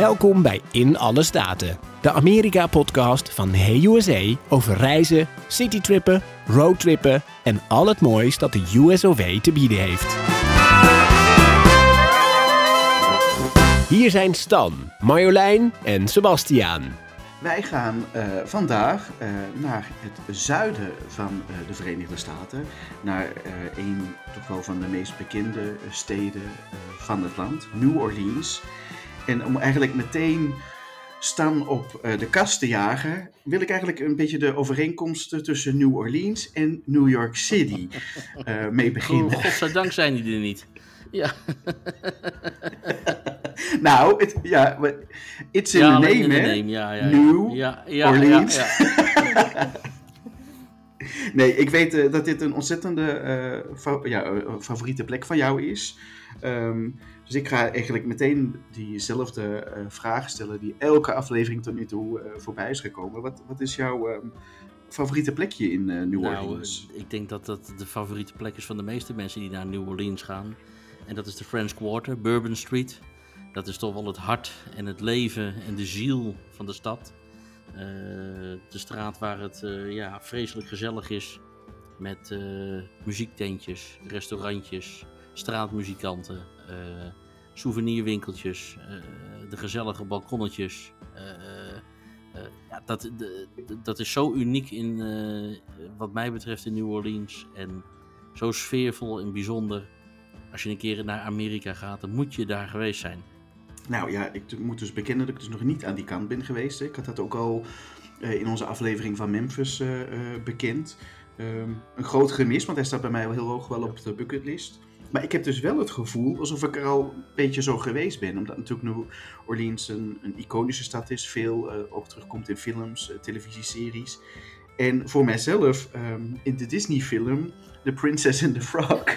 Welkom bij In Alle Staten, de Amerika-podcast van Hey USA over reizen, citytrippen, roadtrippen en al het moois dat de USOV te bieden heeft. Hier zijn Stan, Marjolein en Sebastiaan. Wij gaan uh, vandaag uh, naar het zuiden van uh, de Verenigde Staten. Naar een toch wel van de meest bekende steden van het land, New Orleans. En om eigenlijk meteen staan op de kast te jagen, wil ik eigenlijk een beetje de overeenkomsten tussen New Orleans en New York City mee beginnen. Oh, godzijdank zijn die er niet. Ja. nou, het, ja, it's in ja, the name, hè? Ja, ja, New ja, ja, Orleans. nee, ik weet uh, dat dit een ontzettende uh, fa ja, uh, favoriete plek van jou is. Um, dus ik ga eigenlijk meteen diezelfde vraag stellen die elke aflevering tot nu toe voorbij is gekomen. Wat, wat is jouw um, favoriete plekje in New nou, Orleans? Ik denk dat dat de favoriete plek is van de meeste mensen die naar New Orleans gaan. En dat is de French Quarter, Bourbon Street. Dat is toch wel het hart en het leven en de ziel van de stad. Uh, de straat waar het uh, ja, vreselijk gezellig is. Met uh, muziektentjes, restaurantjes, straatmuzikanten, souvenirwinkeltjes, de gezellige balkonnetjes. ja, dat, dat is zo uniek in, wat mij betreft in New Orleans. En zo sfeervol en bijzonder als je een keer naar Amerika gaat, dan moet je daar geweest zijn. Nou ja, ik moet dus bekennen dat ik dus nog niet aan die kant ben geweest. Ik had dat ook al in onze aflevering van Memphis bekend. Um, een groot gemis, want hij staat bij mij heel hoog wel op de bucketlist. Maar ik heb dus wel het gevoel alsof ik er al een beetje zo geweest ben. Omdat natuurlijk New Orleans een, een iconische stad is. Veel ook terugkomt in films, televisieseries. En voor mijzelf, um, in de Disney-film The Princess and the Frog.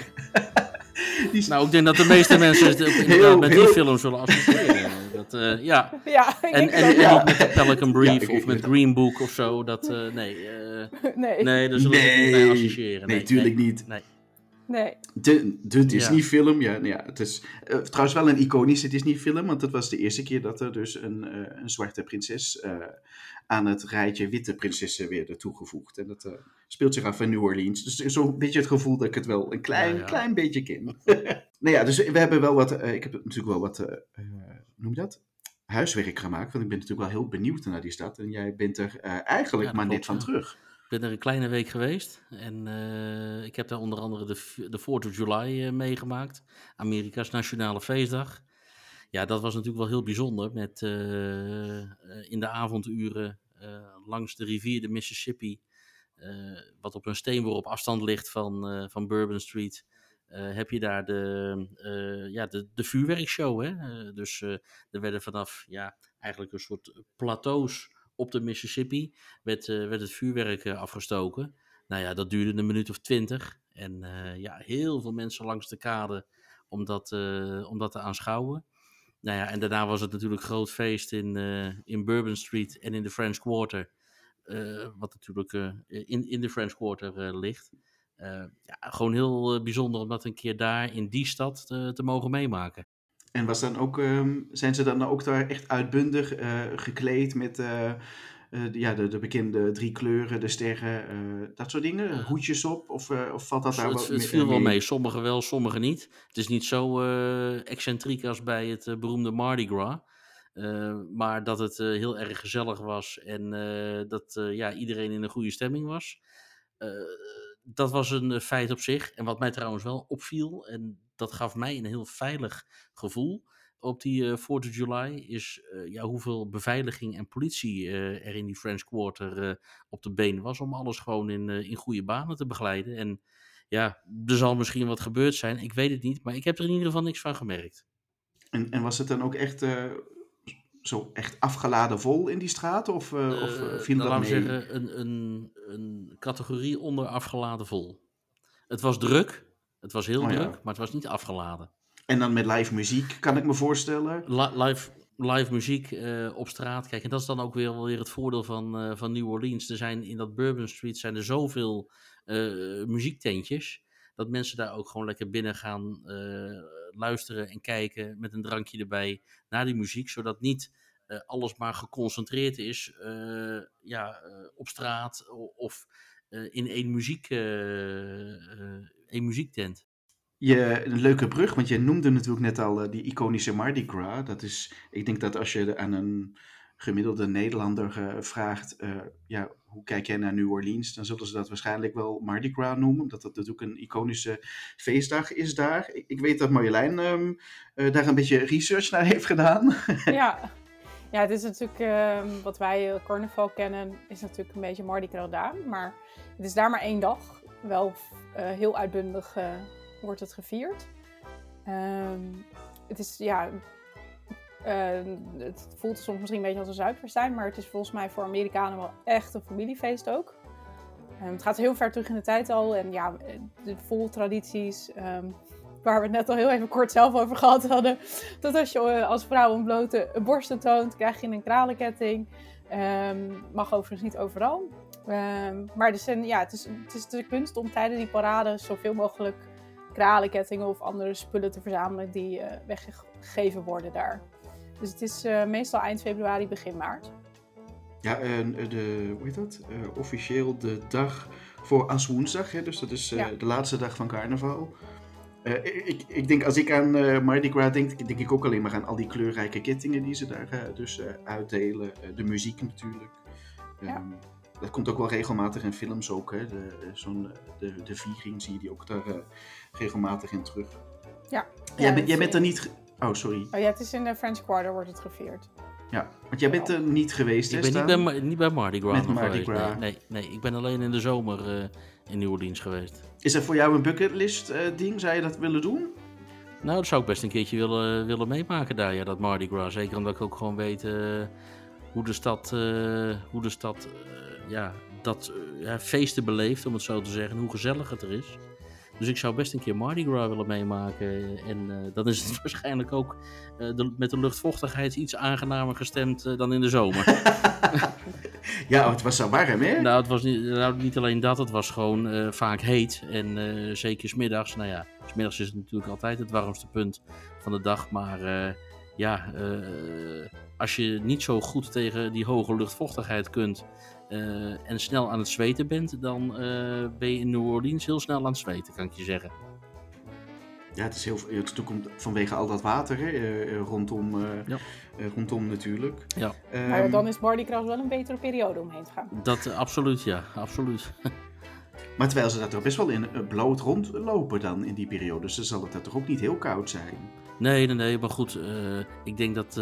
Die... Nou, ik denk dat de meeste mensen heel, met die film zullen associëren. Dat, uh, ja. ja en, en, en, ook met de Pelican Brief ja, of met Green Book of zo. Dat, uh, nee, uh, nee. Nee, daar zullen nee. we niet mee associëren. Nee, natuurlijk nee, niet. Nee. De, de Disney-film, ja. ja, ja, het is uh, trouwens wel een iconische Disney-film, want het was de eerste keer dat er dus een, uh, een zwarte prinses uh, aan het rijtje witte prinsessen werden toegevoegd. En dat speelt zich af in New Orleans. Dus zo'n beetje het gevoel dat ik het wel een klein, ja, ja. klein beetje ken. nou ja, dus we hebben wel wat, ik heb natuurlijk wel wat, noem je dat? Huiswerk gemaakt, want ik ben natuurlijk wel heel benieuwd naar die stad. En jij bent er eigenlijk maar net van terug ben er een kleine week geweest. En uh, ik heb daar onder andere de, de 4th of July uh, meegemaakt. Amerika's Nationale Feestdag. Ja, dat was natuurlijk wel heel bijzonder. Met uh, in de avonduren langs de rivier de Mississippi. wat op een steenworp afstand ligt van, van Bourbon Street. heb je daar de, ja, de, de vuurwerkshow. Hè? dus er werden vanaf ja, eigenlijk een soort plateaus op de Mississippi werd, uh, werd het vuurwerk uh, afgestoken. Nou ja, dat duurde een minuut of twintig. En uh, ja, heel veel mensen langs de kade om dat, om dat te aanschouwen. Nou ja, en daarna was het natuurlijk groot feest in, in Bourbon Street en in de French Quarter. wat natuurlijk in, in de French Quarter ligt. ja, gewoon heel bijzonder om dat een keer daar in die stad te mogen meemaken. En was dan ook, um, zijn ze dan ook daar echt uitbundig uh, gekleed met uh, uh, ja, de, de, bekende drie kleuren, de sterren, dat soort dingen? Hoedjes op? Of, of valt dat daar het, wel Het viel wel mee. Sommige wel, sommige niet. Het is niet zo excentriek als bij het beroemde Mardi Gras. maar dat het heel erg gezellig was en dat ja, iedereen in een goede stemming was. dat was een feit op zich. En wat mij trouwens wel opviel, en dat gaf mij een heel veilig gevoel op die uh, 4th of July. Is uh, ja, hoeveel beveiliging en politie uh, er in die French Quarter op de been was. Om alles gewoon in, in goede banen te begeleiden. En ja, er zal misschien wat gebeurd zijn. Ik weet het niet. Maar ik heb er in ieder geval niks van gemerkt. En, en was het dan ook echt zo echt afgeladen vol in die straat? Of, of uh, viel nou, dat mee? zeggen, een, een, een categorie onder afgeladen vol. Het was druk, het was heel oh, druk, ja. maar het was niet afgeladen. En dan met live muziek, kan ik me voorstellen? La live, live muziek uh, op straat. Kijk, en dat is dan ook weer, weer het voordeel van, uh, van New Orleans. Er zijn in dat Bourbon Street zijn er zoveel uh, muziektentjes. dat mensen daar ook gewoon lekker binnen gaan luisteren en kijken met een drankje erbij naar die muziek, zodat niet alles maar geconcentreerd is ja, op straat of in één, muziek, één muziektent. Je, een leuke brug, want je noemde natuurlijk net al die iconische Mardi Gras. Dat is, ik denk dat als je aan een gemiddelde Nederlander uh, vraagt, uh, ja, hoe kijk jij naar New Orleans, dan zullen ze dat waarschijnlijk wel Mardi Gras noemen, omdat dat natuurlijk een iconische feestdag is daar. Ik, ik weet dat Marjolein um, uh, daar een beetje research naar heeft gedaan. ja. ja, het is natuurlijk ehm, wat wij carnaval kennen, is natuurlijk een beetje Mardi Gras daar, maar het is daar maar één dag. Wel heel uitbundig wordt het gevierd. Um, het is ja, uh, het voelt soms misschien een beetje als een zuidfestijn, maar het is volgens mij voor Amerikanen wel echt een familiefeest ook. Um, het gaat heel ver terug in de tijd al en ja, de vol tradities, um, waar we het net al heel even kort zelf over gehad hadden. Dat als je eh, als vrouw een blote borsten toont, krijg je een kralenketting. mag overigens niet overal. Maar het is, een, ja, het, is, het is de kunst om tijdens die parade zoveel mogelijk kralenkettingen of andere spullen te verzamelen die uh, weggegeven worden daar. Dus het is uh, meestal eind februari, begin maart. Ja, en uh, de, hoe heet dat? Uh, officieel de dag voor Aswoensdag, hè? dus dat is ja. de laatste dag van carnaval. ik, ik denk, als ik aan Mardi Gras denk, denk ik ook alleen maar aan al die kleurrijke kettingen die ze daar dus uitdelen. de muziek natuurlijk. Ja. Dat komt ook wel regelmatig in films ook, hè? De, zo'n, de, de viering zie je die ook daar regelmatig in terug. Ja. Jij, ben, jij bent er niet Oh, sorry. Oh ja, het is in de French Quarter wordt het gevierd. Ja, want jij bent er niet geweest, Ik ben niet bij, niet bij Mardi Gras Met Mardi Gras. Nee, nee, nee, ik ben alleen in de zomer uh, in New Orleans geweest. Is dat voor jou een bucketlist uh, ding? Zou je dat willen doen? Nou, dat zou ik best een keertje willen, willen meemaken daar, ja, dat Mardi Gras. Zeker omdat ik ook gewoon weet uh, hoe de stad, hoe de stad ja, dat feesten beleeft, om het zo te zeggen. Hoe gezellig het er is. Dus ik zou best een keer Mardi Gras willen meemaken. En uh, dan is het waarschijnlijk ook uh, de, met de luchtvochtigheid iets aangenamer gestemd uh, dan in de zomer. ja, het was zo warm, hè? Nou, het was niet, nou, niet alleen dat, het was gewoon vaak heet. En zeker smiddags. Nou ja, smiddags is het natuurlijk altijd het warmste punt van de dag. Maar ja, als je niet zo goed tegen die hoge luchtvochtigheid kunt uh, en snel aan het zweten bent, dan uh, ben je in New Orleans heel snel aan het zweten, kan ik je zeggen. Ja, het is heel het komt vanwege al dat water hè, uh, rondom, ja. rondom natuurlijk. Ja. Um, maar dan is Mardi Gras wel een betere periode om heen te gaan. Dat absoluut, ja, absoluut. maar terwijl ze daar toch best wel in bloot rondlopen dan in die periode, dus dan zal het daar toch ook niet heel koud zijn? Nee, nee, nee, maar goed, ik denk dat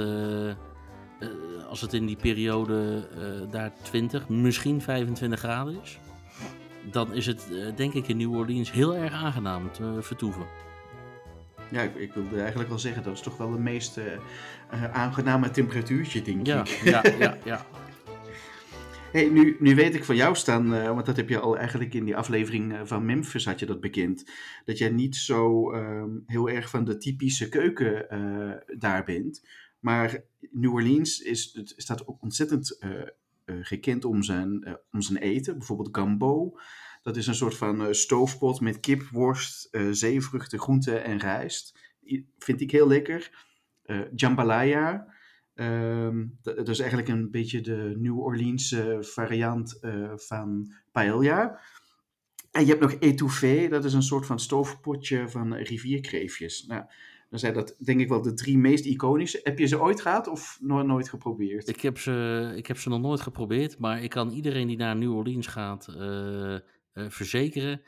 uh, als het in die periode uh, daar 20, misschien 25 graden is, dan is het uh, denk ik in New Orleans heel erg aangenaam te vertoeven. Ja, ik, ik, wilde eigenlijk wel zeggen, dat is toch wel het meest aangename temperatuurtje, denk ja, ik. Ja, ja, ja. Hey, nu, nu weet ik van jou staan, uh, want dat heb je al eigenlijk in die aflevering van Memphis had je dat bekend, dat jij niet zo um, heel erg van de typische keuken uh, daar bent. Maar New Orleans is, het staat ook ontzettend uh, uh, gekend om zijn, uh, om zijn eten. Bijvoorbeeld gumbo. Dat is een soort van stoofpot met kip, worst, zeevruchten, groenten en rijst. Vind ik heel lekker. jambalaya. Um, dat is eigenlijk een beetje de New Orleans variant van paella. En je hebt nog etouffee, dat is een soort van stoofpotje van rivierkreefjes. Nou, dan zijn dat denk ik wel de drie meest iconische. Heb je ze ooit gehad of nog nooit geprobeerd? Ik heb, ze, ik heb ze nog nooit geprobeerd, maar ik kan iedereen die naar New Orleans gaat uh, uh, verzekeren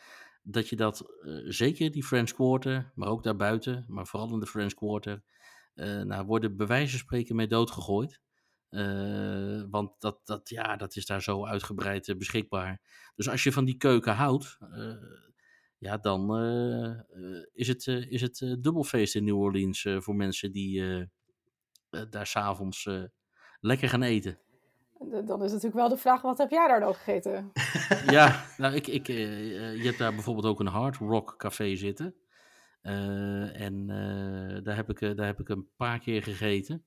dat je dat, uh, zeker die French Quarter, maar ook daarbuiten, maar vooral in de French Quarter, nou, worden bij wijze van spreken mee doodgegooid. want dat, dat, ja, dat is daar zo uitgebreid beschikbaar. Dus als je van die keuken houdt, ja, dan uh, is het, uh, is het dubbelfeest in New Orleans voor mensen die daar s'avonds lekker gaan eten. Dan is natuurlijk wel de vraag, wat heb jij daar dan gegeten? ja, nou, ik, ik, je hebt daar bijvoorbeeld ook een hard rock café zitten. en daar, heb ik, daar heb ik een paar keer gegeten.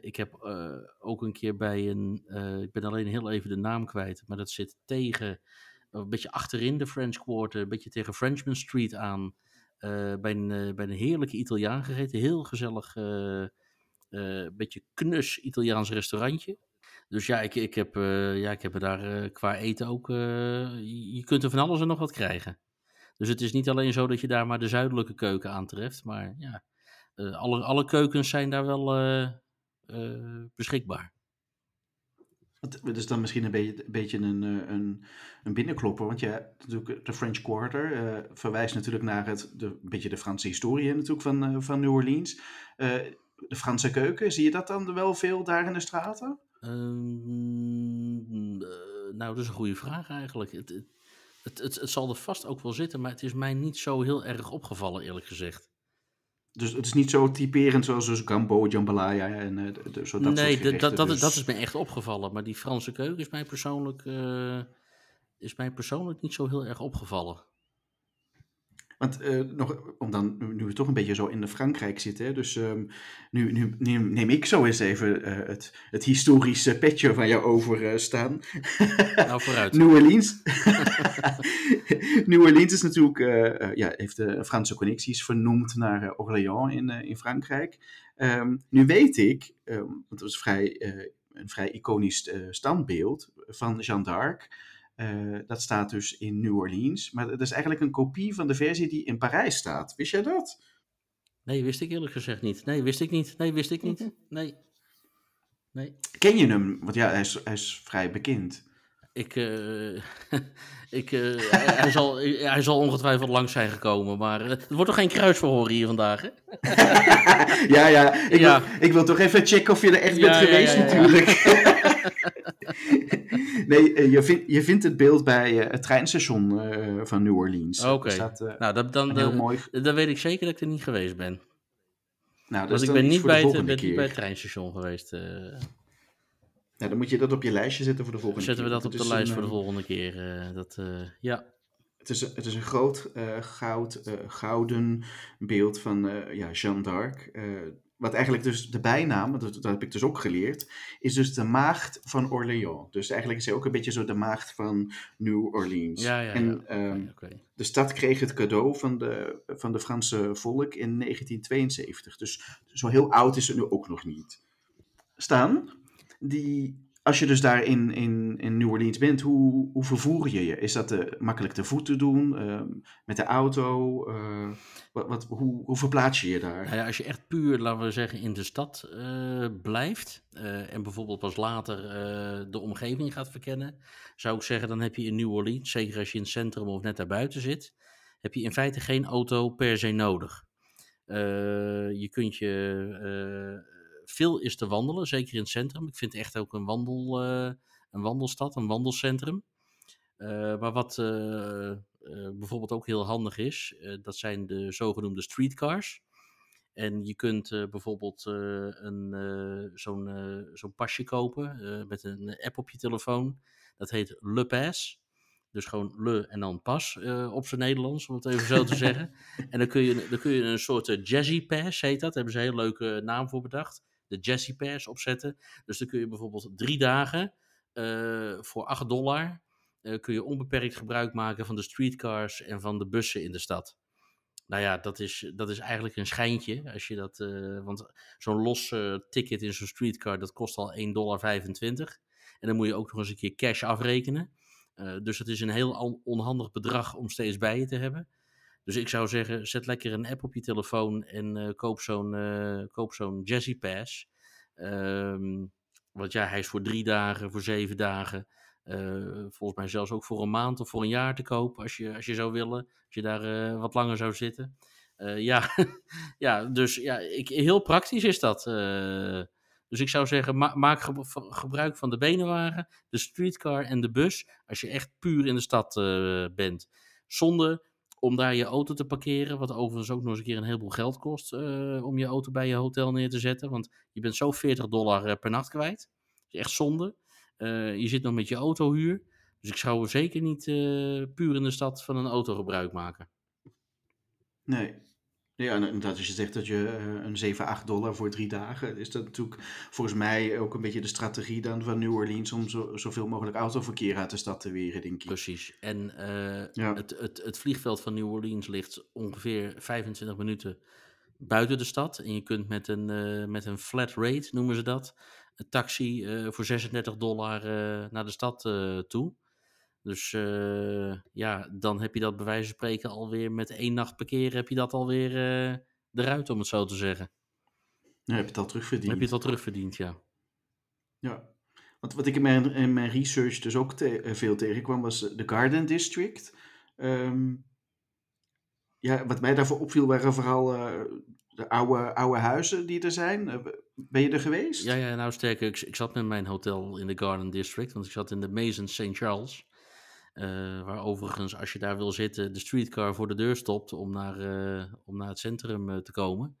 ik heb ook een keer bij een, ik ben alleen heel even de naam kwijt, maar dat zit tegen een beetje achterin de French Quarter, een beetje tegen Frenchman Street aan. eh, bij, een, eh, bij een heerlijke Italiaan gegeten. Heel gezellig, eh, beetje knus Italiaans restaurantje. Dus ja, ik, ik, heb, ja, ik heb er daar qua eten ook. je kunt er van alles en nog wat krijgen. Dus het is niet alleen zo dat je daar maar de zuidelijke keuken aantreft. Maar ja, alle, alle keukens zijn daar wel beschikbaar. Het is dan misschien een beetje, een, beetje een, eh, een, een binnenklopper, want ja, natuurlijk de French Quarter eh, verwijst natuurlijk naar het, de, een beetje de Franse historie natuurlijk van, eh, van New Orleans. De Franse keuken, zie je dat dan wel veel daar in de straten? Ehm, eh, nou, dat is een goede vraag eigenlijk. Het, het, het, het zal er vast ook wel zitten, maar het is mij niet zo heel erg opgevallen, eerlijk gezegd. Dus het is niet zo typerend zoals dus gambo, jambalaya en de- de- zo dat nee, soort dat, dat, dus- dat is me echt opgevallen. Maar die Franse keuken is mij persoonlijk, eh, is mij persoonlijk niet zo heel erg opgevallen. Want eh, nog, om dan, nu we toch een beetje zo in de Frankrijk zitten, hè, dus ehm, nu, nu, nu neem ik zo eens even eh, het, het historische petje van jou over eh, staan. Nou, vooruit. New Orleans. New Orleans is natuurlijk, ja, heeft de Franse connecties vernoemd naar Orléans in, in Frankrijk. Ehm, nu weet ik, ehm, want het was vrij, een vrij iconisch standbeeld van Jeanne d'Arc. Eh, dat staat dus in New Orleans. Maar het is eigenlijk een kopie van de versie die in Parijs staat. Wist jij dat? Nee, wist ik eerlijk gezegd niet. Nee, wist ik niet. Nee, wist ik niet. Nee. Nee. Ken je hem? Want ja, hij is, hij is vrij bekend. Ik, eh, ik, eh, hij, zal, hij zal ongetwijfeld langs zijn gekomen, maar eh, het wordt toch geen kruisverhoor hier vandaag, hè? ja, ja. Ik, Ja. Wil, ik wil toch even checken of je er echt Ja, bent ja, geweest ja, ja. natuurlijk. nee, eh, je, vindt, je vindt het beeld bij eh, het treinstation eh, van New Orleans. Oké. Nou, dat, dan, heel dan, mooi... dan weet ik zeker dat ik er niet geweest ben. Nou, dat Want is ik ben niet bij het, ben niet bij het treinstation geweest. Nou, dan moet je dat op je lijstje zetten voor de volgende zetten we keer. dat op want de lijst een, voor de eh, volgende keer. dat, ja. Het is, een- het is een groot goud, gouden beeld van ja, Jeanne d'Arc. Wat eigenlijk dus de bijnaam, dat, dat heb ik dus ook geleerd, is dus de maagd van Orléans. Dus eigenlijk is zij ook een beetje zo de maagd van New Orleans. Ja, ja, en ja. ehm, de stad kreeg het cadeau van de, van de Franse volk in 1972. Dus zo heel oud is het nu ook nog niet. Staan, die, als je dus daar in, in, in New Orleans bent, hoe, hoe vervoer je je? Is dat eh, makkelijk te voet te doen? ehm, met de auto? Eh, wat, wat, hoe, hoe verplaats je je daar? Nou ja, als je echt puur, laten we zeggen, in de stad eh, blijft eh, en bijvoorbeeld pas later de omgeving gaat verkennen, zou ik zeggen, dan heb je in New Orleans, zeker als je in het centrum of net daarbuiten zit, heb je in feite geen auto per se nodig. Je kunt je, veel is te wandelen, zeker in het centrum. Ik vind het echt ook een, wandel, eh, een wandelstad, een wandelcentrum. Eh, maar wat eh, bijvoorbeeld ook heel handig is, dat zijn de zogenoemde streetcars. En je kunt bijvoorbeeld een, zo'n, zo'n pasje kopen met een app op je telefoon. Dat heet Le Pass. Dus gewoon Le en dan Pas op zijn Nederlands, om het even zo te zeggen. En dan kun je, dan kun je een soort Jazzy Pass, heet dat. Daar hebben ze een hele leuke naam voor bedacht. De Jazzy Pass opzetten. Dus dan kun je bijvoorbeeld drie dagen eh, voor 8 dollar... eh, kun je onbeperkt gebruik maken van de streetcars en van de bussen in de stad. Nou ja, dat is, dat is eigenlijk een schijntje. Als je dat, eh, want zo'n los ticket in zo'n streetcar, dat kost al 1,25 dollar. En dan moet je ook nog eens een keer cash afrekenen. Dus het is een heel on- onhandig bedrag om steeds bij je te hebben. Dus ik zou zeggen, zet lekker een app op je telefoon en eh, koop zo'n eh, koop zo'n Jazzy Pass. Ehm, want ja, hij is voor drie dagen, voor zeven dagen. eh, volgens mij zelfs ook voor een maand of voor een jaar te koop, als je, als je zou willen. Als je daar wat langer zou zitten. Ja, ja, dus ja, ik, heel praktisch is dat. dus ik zou zeggen, ma- maak ge- gebruik van de benenwagen, de streetcar en de bus. Als je echt puur in de stad bent. Zonder om daar je auto te parkeren. Wat overigens ook nog eens een keer een heleboel geld kost. eh, om je auto bij je hotel neer te zetten. Want je bent zo 40 dollar eh, per nacht kwijt. Dat is echt zonde. Eh, je zit nog met je autohuur. Dus ik zou zeker niet puur in de stad van een auto gebruik maken. Nee. Ja, en inderdaad, als je zegt dat je eh, een 7, 8 dollar voor drie dagen, is dat natuurlijk volgens mij ook een beetje de strategie dan van New Orleans om zo, zoveel mogelijk autoverkeer uit de stad te weren, denk ik. Precies. En eh, Ja. het, het, het vliegveld van New Orleans ligt ongeveer 25 minuten buiten de stad. En je kunt met een, eh, met een flat rate, noemen ze dat, een taxi voor 36 dollar naar de stad toe. Dus eh, ja, dan heb je dat bij wijze van spreken alweer met één nacht parkeren, heb je dat alweer eh eruit, om het zo te zeggen. Dan heb je het al terugverdiend. heb je het al terugverdiend, ja. Ja. Want wat ik in mijn, in mijn research dus ook te- eh, veel tegenkwam, was de Garden District. Ehm, ja, wat mij daarvoor opviel waren vooral de oude, oude huizen die er zijn. Ben je er geweest? Ja, ja, nou sterker, ik, ik zat met mijn hotel in de Garden District, want ik zat in de Maison St. Charles. Eh, waar overigens, als je daar wil zitten, de streetcar voor de deur stopt om naar, eh, om naar het centrum eh, te komen.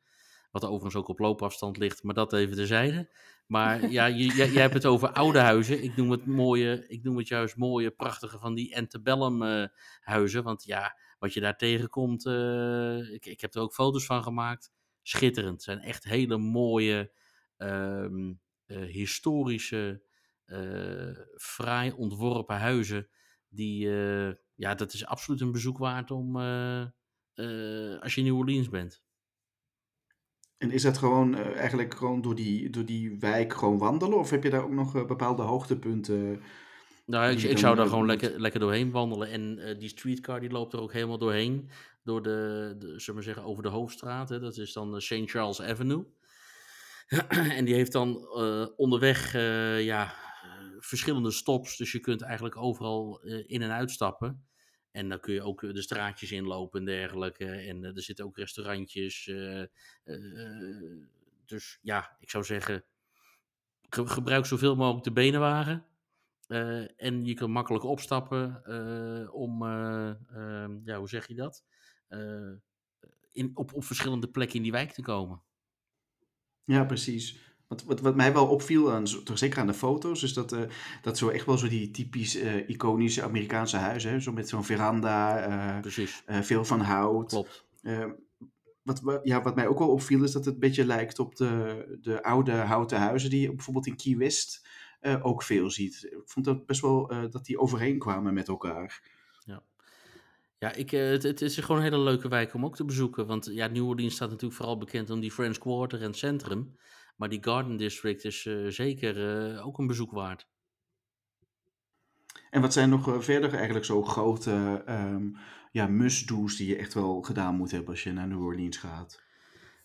Wat overigens ook op loopafstand ligt, maar dat even terzijde. Maar ja, je, jij, hebt het over oude huizen. Ik noem het mooie, ik noem het juist mooie, prachtige van die antebellum huizen. Want ja, wat je daar tegenkomt, ik, ik heb er ook foto's van gemaakt. Schitterend. Het zijn echt hele mooie, ehm, eh, historische, fraai ontworpen huizen. Die, eh, ja, dat is absoluut een bezoek waard om, eh, eh, als je in New Orleans bent. En is dat gewoon eigenlijk gewoon door die, door die wijk gewoon wandelen? Of heb je daar ook nog bepaalde hoogtepunten? Nou, ik, zou daar gewoon lekker, lekker doorheen wandelen. En die streetcar die loopt er ook helemaal doorheen. Door de, de zullen we maar zeggen, over de hoofdstraat. Hè. Dat is dan de St. Charles Avenue. en die heeft dan onderweg ja, verschillende stops. Dus je kunt eigenlijk overal eh, in en uitstappen. En dan kun je ook eh, de straatjes inlopen en dergelijke. En eh, er zitten ook restaurantjes. dus ja, ik zou zeggen, ge- gebruik zoveel mogelijk de benenwagen. En je kan makkelijk opstappen om, eh, ehm, ja, hoe zeg je dat? In, op, op verschillende plekken in die wijk te komen. Ja, precies. Wat, wat, wat mij wel opviel, aan, toch zeker aan de foto's, is dat, eh, dat zo echt wel zo die typisch eh, iconische Amerikaanse huizen, hè, zo met zo'n veranda, eh, veel van hout. klopt. Wat, wa- ja, wat mij ook wel opviel is dat het een beetje lijkt op de, de oude houten huizen die je bijvoorbeeld in Key West ook veel ziet. Ik vond dat best wel dat die overeen kwamen met elkaar. Ja, ik, eh, het, het is gewoon een hele leuke wijk om ook te bezoeken. Want ja, New Orleans staat natuurlijk vooral bekend om die French Quarter en het centrum. Maar die Garden District is eh, zeker eh, ook een bezoek waard. En wat zijn nog eh, verder eigenlijk zo grote ehm ja, must-do's die je echt wel gedaan moet hebben als je naar New Orleans gaat?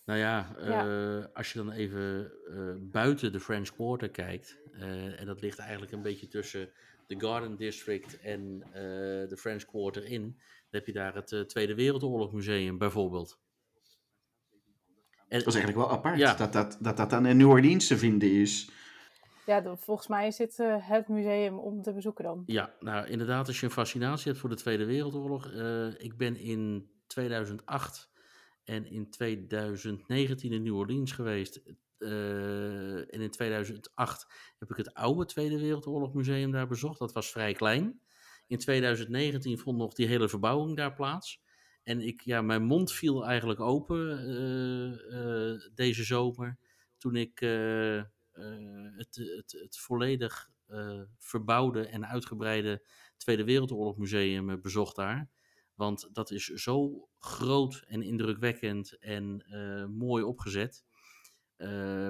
Nou ja, Ja. eh, als je dan even eh, buiten de French Quarter kijkt, eh, en dat ligt eigenlijk een beetje tussen de Garden District en eh, de French Quarter in, dan heb je daar het eh, Tweede Wereldoorlog Museum bijvoorbeeld. En, Dat is eigenlijk wel apart Ja. dat, dat, dat dat dan in New Orleans te vinden is. Ja, dan, volgens mij is dit eh, het museum om te bezoeken dan. Ja, nou inderdaad, als je een fascinatie hebt voor de Tweede Wereldoorlog. eh, ik ben in 2008 en in 2019 in New Orleans geweest. Eh, en in 2008 heb ik het oude Tweede Wereldoorlog Museum daar bezocht. Dat was vrij klein. In 2019 vond nog die hele verbouwing daar plaats. En ik, ja, mijn mond viel eigenlijk open eh, eh, deze zomer. Toen ik eh, het, het, het volledig verbouwde en uitgebreide Tweede Wereldoorlog Museum eh, bezocht daar. Want dat is zo groot en indrukwekkend en mooi opgezet.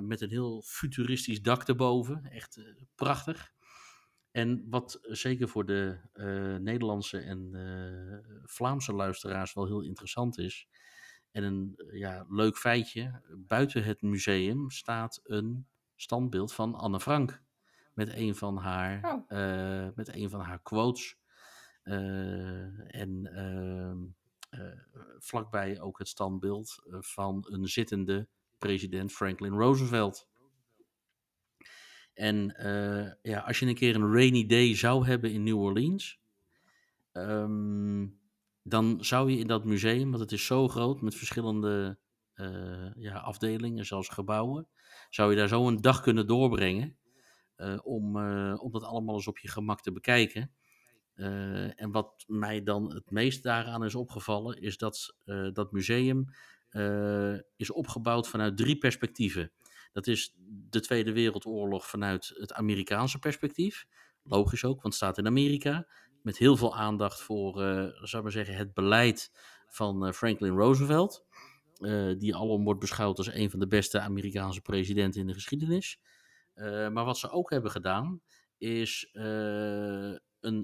Met een heel futuristisch dak erboven. Echt prachtig. En wat zeker voor de eh, Nederlandse en eh, Vlaamse luisteraars wel heel interessant is. En een eh, ja, leuk feitje. Buiten het museum staat een standbeeld van Anne Frank. Met een van haar, Oh. eh, met een van haar quotes. Eh, en ehm, eh, vlakbij ook het standbeeld eh, van een zittende president Franklin Roosevelt. En eh, ja, als je een keer een rainy day zou hebben in New Orleans, ehm, dan zou je in dat museum, want het is zo groot met verschillende eh, ja, afdelingen, zelfs gebouwen, zou je daar zo een dag kunnen doorbrengen eh, om, om dat allemaal eens op je gemak te bekijken. En wat mij dan het meest daaraan is opgevallen, is dat dat museum is opgebouwd vanuit drie perspectieven. Dat is de Tweede Wereldoorlog vanuit het Amerikaanse perspectief. Logisch ook, want het staat in Amerika. Met heel veel aandacht voor, uh, zou maar zeggen, het beleid van Franklin Roosevelt. die alom wordt beschouwd als een van de beste Amerikaanse presidenten in de geschiedenis. maar wat ze ook hebben gedaan, is een,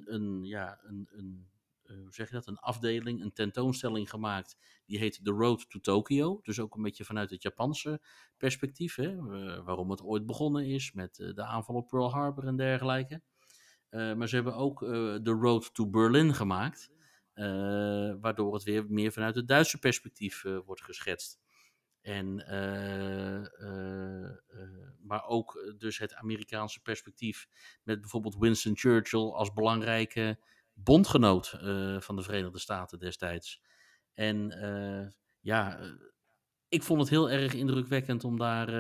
een, ja, een, een uh, hoe zeg je dat, een afdeling, een tentoonstelling gemaakt. Die heet The Road to Tokyo. Dus ook een beetje vanuit het Japanse perspectief. Hè, waarom het ooit begonnen is met uh, de aanval op Pearl Harbor en dergelijke. maar ze hebben ook The Road to Berlin gemaakt. waardoor het weer meer vanuit het Duitse perspectief wordt geschetst. En, maar ook dus het Amerikaanse perspectief met bijvoorbeeld Winston Churchill als belangrijke bondgenoot uh, van de Verenigde Staten destijds. En uh, ja, ik vond het heel erg indrukwekkend om daar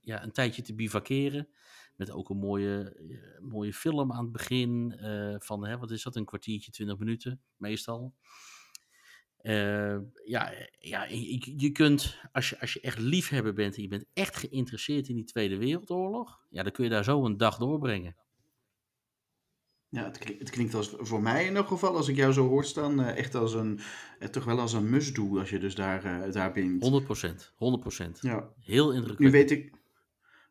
ja, een tijdje te bivakeren. Met ook een mooie, mooie film aan het begin. van, hè, wat is dat, een kwartiertje, twintig minuten meestal. ja, ja je, je, kunt, als je, als je echt liefhebber bent en je bent echt geïnteresseerd in die Tweede Wereldoorlog, ja, dan kun je daar zo een dag doorbrengen. Ja, het, klinkt, het klinkt als, voor mij in elk geval, als ik jou zo hoor staan, uh, echt als een, uh, toch wel als een must-do als je dus daar, uh, daar bent. 100%, 100%. Ja. Heel indrukwekkend. Nu weet ik,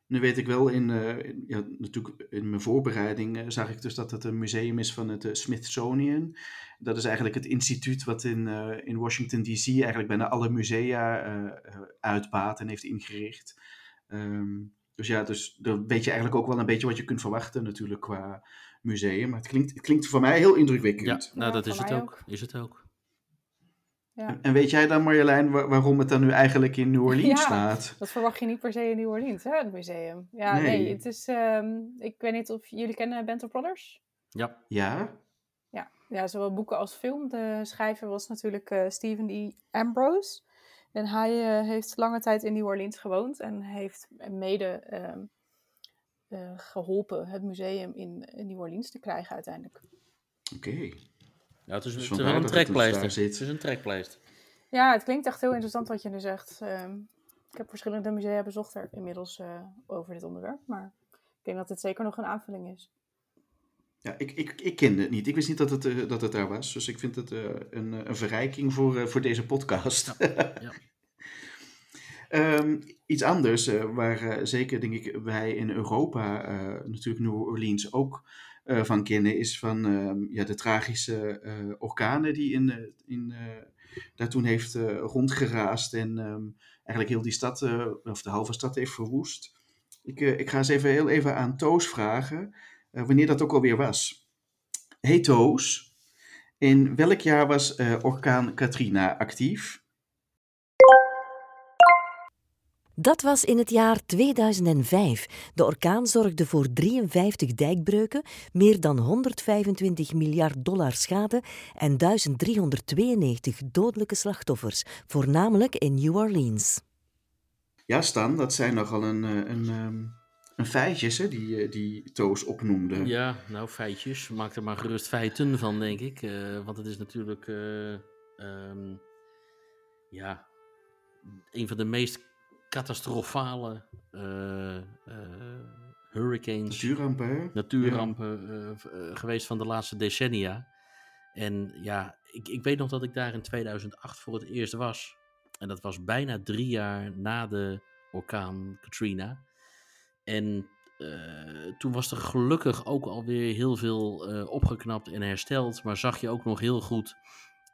nu weet ik wel, in, in ja, natuurlijk in mijn voorbereiding zag ik dus dat het een museum is van het Smithsonian. Dat is eigenlijk het instituut wat in, in Washington D.C. eigenlijk bijna alle musea uitbaat en heeft ingericht. Um, dus ja, dus dan weet je eigenlijk ook wel een beetje wat je kunt verwachten natuurlijk qua museum. Maar het klinkt, het klinkt voor mij heel indrukwekkend. Ja, nou dat is het ook. Is het ook. Ja. En weet jij dan Marjolein waarom het dan nu eigenlijk in New Orleans ja, staat? dat verwacht je niet per se in New Orleans, hè, het museum. Ja, nee, nee het is, um, ik weet niet of jullie kennen Bento Brothers? Ja. Ja? Ja, ja zowel boeken als film. De schrijver was natuurlijk uh, Stephen E. Ambrose. En hij uh, heeft lange tijd in New Orleans gewoond en heeft mede um, uh, geholpen het museum in, in, New Orleans te krijgen uiteindelijk. Oké. Okay. Ja, het is, dus het is wel een trekpleister. Het is een trekpleister. Ja, het klinkt echt heel interessant wat je nu zegt. Um, ik heb verschillende musea bezocht er inmiddels uh, over dit onderwerp, maar ik denk dat het zeker nog een aanvulling is. Ja, ik, ik, ik kende het niet. Ik wist niet dat het, uh, dat het daar was. Dus ik vind het uh, een, een verrijking voor, voor deze podcast. Ja, ja. um, iets anders, uh, waar zeker denk ik wij in Europa natuurlijk New Orleans ook van kennen, is van ehm, ja, de tragische orkanen die in, in, daar toen heeft rondgeraast en um, eigenlijk heel die stad, of de halve stad heeft verwoest. Ik, ik ga eens even heel even aan Toos vragen. Wanneer dat ook alweer was. Hey Toos, in welk jaar was orkaan Katrina actief? Dat was in het jaar 2005. De orkaan zorgde voor 53 dijkbreuken, meer dan 125 miljard dollar schade en 1392 dodelijke slachtoffers, voornamelijk in New Orleans. Ja, Stan, dat zijn nogal een, een, een een feitjes hè, die, die Toos opnoemde. Ja, nou feitjes. Maak er maar gerust feiten van, denk ik. Uh, want het is natuurlijk uh, um, ja, een van de meest catastrofale uh, hurricanes. Natuurrampen. Natuurrampen ja. geweest van de laatste decennia. En ja, ik, ik weet nog dat ik daar in 2008 voor het eerst was. En dat was bijna drie jaar na de orkaan Katrina. En uh, toen was er gelukkig ook alweer heel veel uh, opgeknapt en hersteld. Maar zag je ook nog heel goed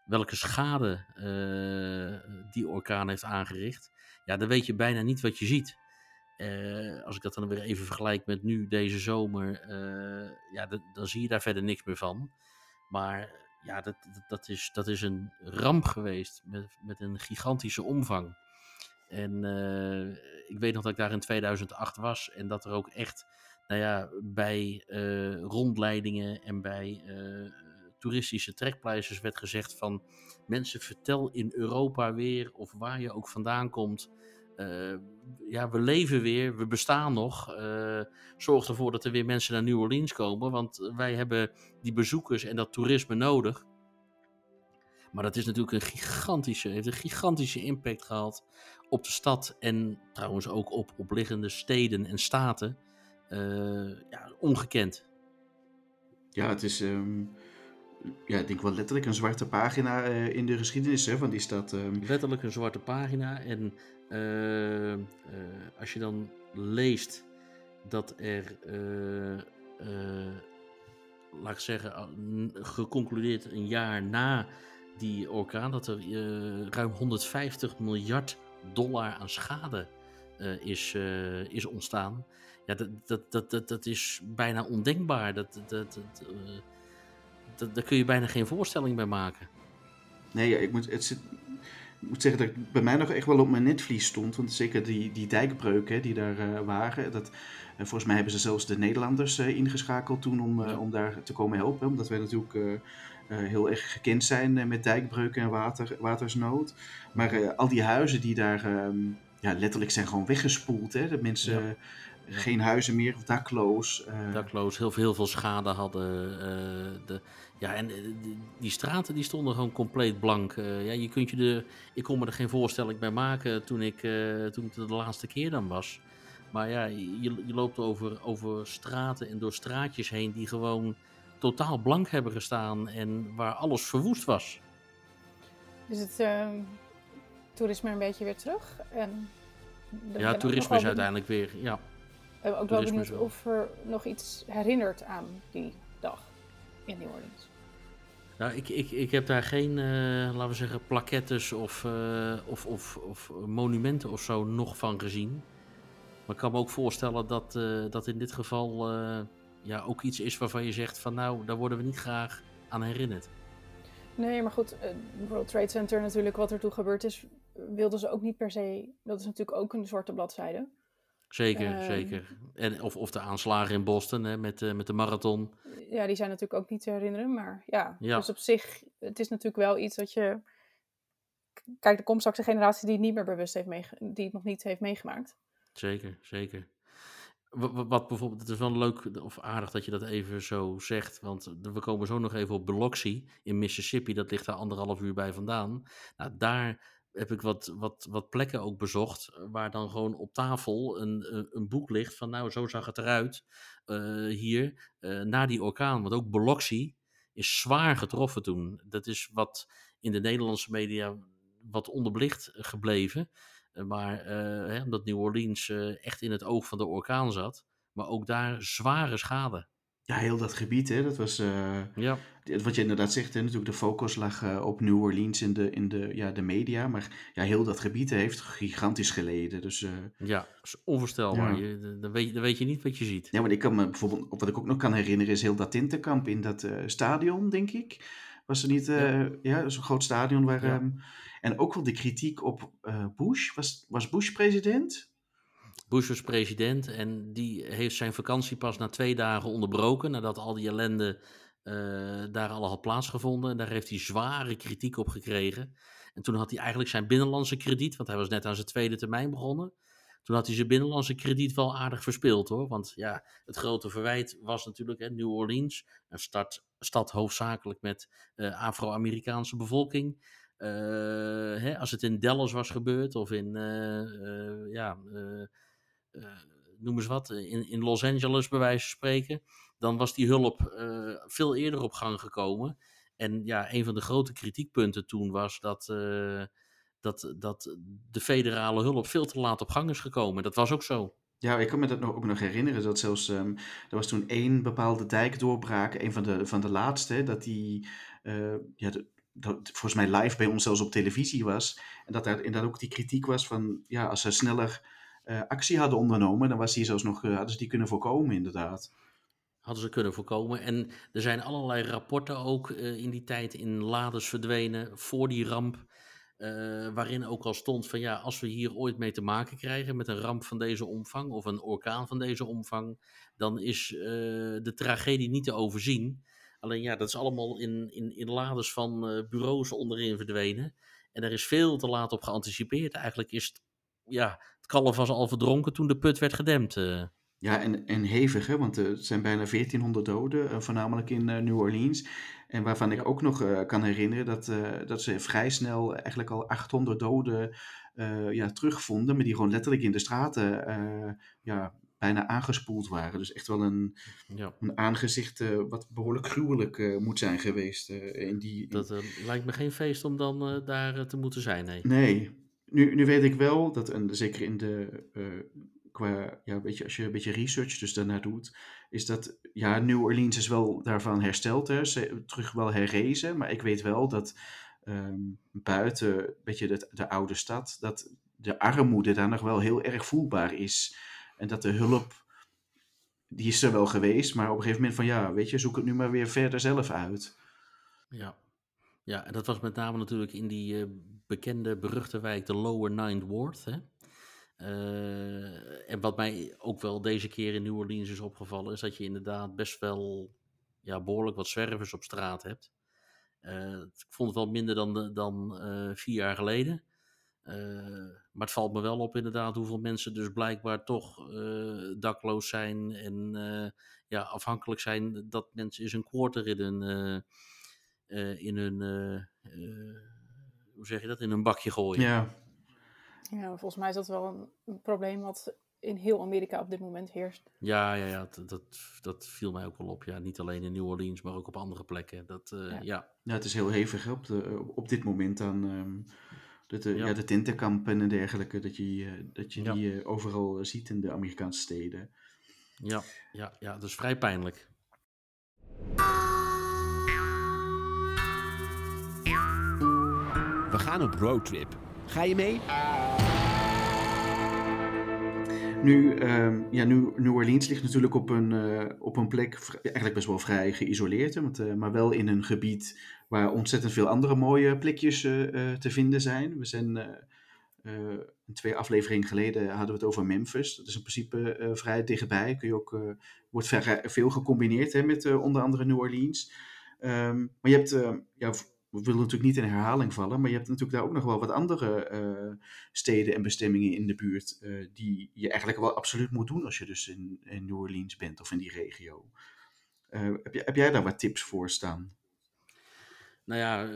welke schade uh, die orkaan heeft aangericht. Ja, dan weet je bijna niet wat je ziet. als ik dat dan weer even vergelijk met nu deze zomer, ja, dan zie je daar verder niks meer van. Maar ja, dat, dat, is, dat is een ramp geweest met, met een gigantische omvang. En uh, ik weet nog dat ik daar in 2008 was en dat er ook echt, nou ja, bij rondleidingen en bij toeristische trekpleisters werd gezegd van mensen vertel in Europa weer of waar je ook vandaan komt. ja, we leven weer, we bestaan nog. zorg ervoor dat er weer mensen naar New Orleans komen, want wij hebben die bezoekers en dat toerisme nodig. Maar dat is natuurlijk een gigantische, heeft een gigantische impact gehad op de stad en trouwens ook op opliggende steden en staten. Uh, ja, ongekend. Ja, het is, um, ja, ik denk wel letterlijk een zwarte pagina uh, in de geschiedenis hè, van die stad. Um. Letterlijk een zwarte pagina. En uh, als je dan leest dat er, laat ik zeggen, geconcludeerd een jaar na die orkaan, dat er ruim 150 miljard dollar aan schade is, is ontstaan. Ja, dat, dat, dat, dat, dat is bijna ondenkbaar. Dat, dat, dat, daar kun je bijna geen voorstelling bij maken. Nee, ik, moet, het zit, ik moet zeggen dat ik bij mij nog echt wel op mijn netvlies stond. Want zeker die, die dijkbreuken die daar uh, waren. Dat, uh, volgens mij hebben ze zelfs de Nederlanders uh, ingeschakeld toen om, om daar te komen helpen. Omdat wij natuurlijk heel erg gekend zijn met dijkbreuken en water, watersnood. Maar al die huizen die daar um, ja, letterlijk zijn gewoon weggespoeld. Hè? De mensen... Ja geen huizen meer of dakloos. Uh... Dakloos, heel veel, heel veel schade hadden. Uh, de, ja, en die, die straten die stonden gewoon compleet blank. Uh, ja, je kunt je de, ik kon me er geen voorstelling bij maken toen ik, toen ik de laatste keer dan was. Maar ja, je, je loopt over, over straten en door straatjes heen die gewoon totaal blank hebben gestaan en waar alles verwoest was. Is het ehm, toerisme een beetje weer terug? En ja, toerisme is uiteindelijk weer, ja. Ben ook wel benieuwd of er nog iets herinnert aan die dag in New Orleans. Nou, ik, ik, ik heb daar geen, uh, laten we zeggen, plakettes of, uh, of, of, of monumenten of zo nog van gezien. Maar ik kan me ook voorstellen dat, uh, dat in dit geval ja, ook iets is waarvan je zegt van nou, daar worden we niet graag aan herinnerd. Nee, maar goed, World Trade Center natuurlijk, wat er toen gebeurd is, wilden ze ook niet per se. Dat is natuurlijk ook een zwarte bladzijde. Zeker, ehm, zeker. En, of, of de aanslagen in Boston hè, met, uh, met de marathon. Ja, die zijn natuurlijk ook niet te herinneren. Maar ja, ja, dus op zich, het is natuurlijk wel iets dat je... Kijk, er komt straks een generatie die het niet meer bewust heeft meege... die het nog niet heeft meegemaakt. Zeker, zeker. Wat, wat, bijvoorbeeld, het is wel leuk of aardig dat je dat even zo zegt. Want we komen zo nog even op Biloxi in Mississippi. Dat ligt daar anderhalf uur bij vandaan. Nou, daar heb ik wat, wat, wat plekken ook bezocht. Eh, waar dan gewoon op tafel een, een boek ligt van nou, zo zag het eruit uh, hier na die orkaan. Want ook Biloxi is zwaar getroffen toen. Dat is wat in de Nederlandse media wat onderbelicht gebleven. maar hè, omdat New Orleans echt in het oog van de orkaan zat. Maar ook daar zware schade. Ja, heel dat gebied, hè, dat was... Uh, ja. Wat je inderdaad zegt, hè, natuurlijk de focus lag uh, op New Orleans in de, in de, ja, de media. Maar ja, heel dat gebied heeft gigantisch geleden. Dus, uh, ja, is onvoorstelbaar. Ja. Je, dan, weet, dan weet je niet wat je ziet. Ja, maar ik kan me bijvoorbeeld... Wat ik ook nog kan herinneren is heel dat tintenkamp in dat stadion, denk ik. Was er niet... ja, ja zo'n groot stadion waar... Ja. Um, en ook wel de kritiek op Bush. Was, was Bush president? Bush was president en die heeft zijn vakantie pas na twee dagen onderbroken. Nadat al die ellende uh, daar al had plaatsgevonden. En daar heeft hij zware kritiek op gekregen. En toen had hij eigenlijk zijn binnenlandse krediet, want hij was net aan zijn tweede termijn begonnen. Toen had hij zijn binnenlandse krediet wel aardig verspeeld hoor. Want ja, het grote verwijt was natuurlijk hè, New Orleans, een stad, stad hoofdzakelijk met uh, Afro-Amerikaanse bevolking. Uh, hè, als het in Dallas was gebeurd of in ja, noem eens wat, in, in Los Angeles bij wijze van spreken, dan was die hulp uh, veel eerder op gang gekomen. En ja, een van de grote kritiekpunten toen was dat, dat, dat de federale hulp veel te laat op gang is gekomen. Dat was ook zo. Ja, ik kan me dat nog, ook nog herinneren. Dat zelfs, um, er was toen één bepaalde dijk doorbraak, een van de, van de laatste, dat die, ja, dat volgens mij live bij ons zelfs op televisie was. En dat daar inderdaad ook die kritiek was van, ja, als ze sneller actie hadden ondernomen, dan was die zelfs nog, uh, hadden ze die kunnen voorkomen, inderdaad. Hadden ze kunnen voorkomen. En er zijn allerlei rapporten ook uh, in die tijd in lades verdwenen voor die ramp. waarin ook al stond van ja, als we hier ooit mee te maken krijgen met een ramp van deze omvang of een orkaan van deze omvang, dan is de tragedie niet te overzien. Alleen ja, dat is allemaal in, in, in lades van bureaus onderin verdwenen. En er is veel te laat op geanticipeerd. Eigenlijk is het ja, het kalf was al verdronken toen de put werd gedempt. Uh. Ja, en, en hevig, hè? want er zijn bijna 1400 doden, uh, voornamelijk in New Orleans. En waarvan ik ook nog kan herinneren dat, dat ze vrij snel eigenlijk al 800 doden ja, terugvonden, maar die gewoon letterlijk in de straten ja, bijna aangespoeld waren. Dus echt wel een, ja. een aangezicht wat behoorlijk gruwelijk moet zijn geweest. in die, in... Dat lijkt me geen feest om dan daar te moeten zijn, nee. Nee. Nu, nu weet ik wel dat, en zeker in de qua, ja, weet je, als je een beetje research dus daarnaar doet, is dat, ja, New Orleans is wel daarvan hersteld, hè, ze, terug wel herrezen, maar ik weet wel dat um, buiten, weet je, de, de oude stad, dat de armoede daar nog wel heel erg voelbaar is. En dat de hulp, die is er wel geweest, maar op een gegeven moment van, ja, weet je, zoek het nu maar weer verder zelf uit. Ja. Ja, en dat was met name natuurlijk in die uh, bekende, beruchte wijk, de Lower Ninth Ward. Hè? Uh, en wat mij ook wel deze keer in New Orleans is opgevallen, is dat je inderdaad best wel ja, behoorlijk wat zwervers op straat hebt. Uh, ik vond het wel minder dan, dan uh, vier jaar geleden. maar het valt me wel op inderdaad hoeveel mensen dus blijkbaar toch dakloos zijn en ja, afhankelijk zijn dat mensen eens een quarter in hun, in hun hoe zeg je dat, in een bakje gooien. Ja, ja, volgens mij is dat wel een, een, probleem wat in heel Amerika op dit moment heerst. Ja, ja, ja dat, dat, dat viel mij ook wel op. Ja, niet alleen in New Orleans, maar ook op andere plekken. Dat, uh, ja. ja. ja. het is heel hevig op, de, op dit moment dan. Um, de, ja. ja. de tintenkampen en dergelijke, dat je, dat je die uh, overal ziet in de Amerikaanse steden. Ja, ja, ja, dat is vrij pijnlijk. Gaan op roadtrip. Ga je mee? Nu, um, ja, New Orleans ligt natuurlijk op een, uh, op een plek, eigenlijk best wel vrij geïsoleerd, want, uh, maar wel in een gebied waar ontzettend veel andere mooie plekjes uh, te vinden zijn. We zijn twee afleveringen geleden hadden we het over Memphis. Dat is in principe vrij dichtbij. Kun je ook, wordt veel gecombineerd hè, met onder andere New Orleans. Um, maar je hebt ja, we willen natuurlijk niet in herhaling vallen, maar je hebt natuurlijk daar ook nog wel wat andere uh, steden en bestemmingen in de buurt uh, die je eigenlijk wel absoluut moet doen als je dus in, in New Orleans bent of in die regio. Uh, heb, je, heb jij daar wat tips voor staan? Nou ja,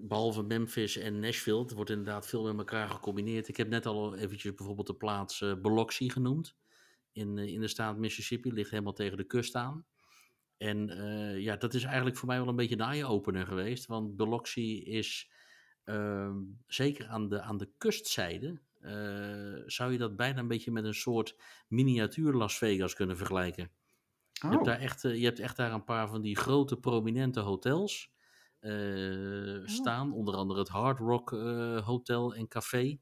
behalve Memphis en Nashville, wordt inderdaad veel met elkaar gecombineerd. Ik heb net al eventjes bijvoorbeeld de plaats Biloxi genoemd. In, in de staat Mississippi, ligt helemaal tegen de kust aan. En uh, ja, dat is eigenlijk voor mij wel een beetje een eye-opener geweest. Want Biloxi is uh, zeker aan de, aan de kustzijde. Uh, zou je dat bijna een beetje met een soort miniatuur Las Vegas kunnen vergelijken. Oh. Je, hebt oh. daar echt, je hebt echt daar een paar van die grote prominente hotels oh. staan. Onder andere het Hard Rock Hotel en Café.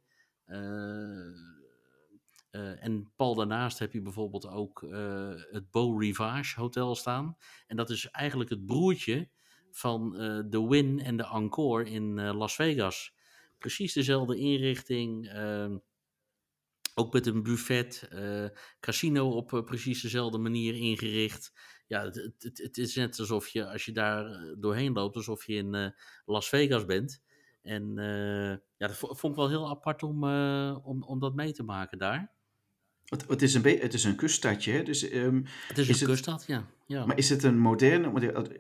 Uh, en pal daarnaast heb je bijvoorbeeld ook uh, het Beau Rivage Hotel staan. En dat is eigenlijk het broertje van uh, de Win en de Encore in Las Vegas. Precies dezelfde inrichting. Ehm, ook met een buffet. casino op precies dezelfde manier ingericht. Ja, het, het, het, is net alsof je, als je daar doorheen loopt, alsof je in Las Vegas bent. En ja, dat vond ik wel heel apart om, om, om dat mee te maken daar. Het, het, is een het is een kuststadje, hè? Dus, um, het is, een kuststad, ja. ja. Maar is het een moderne...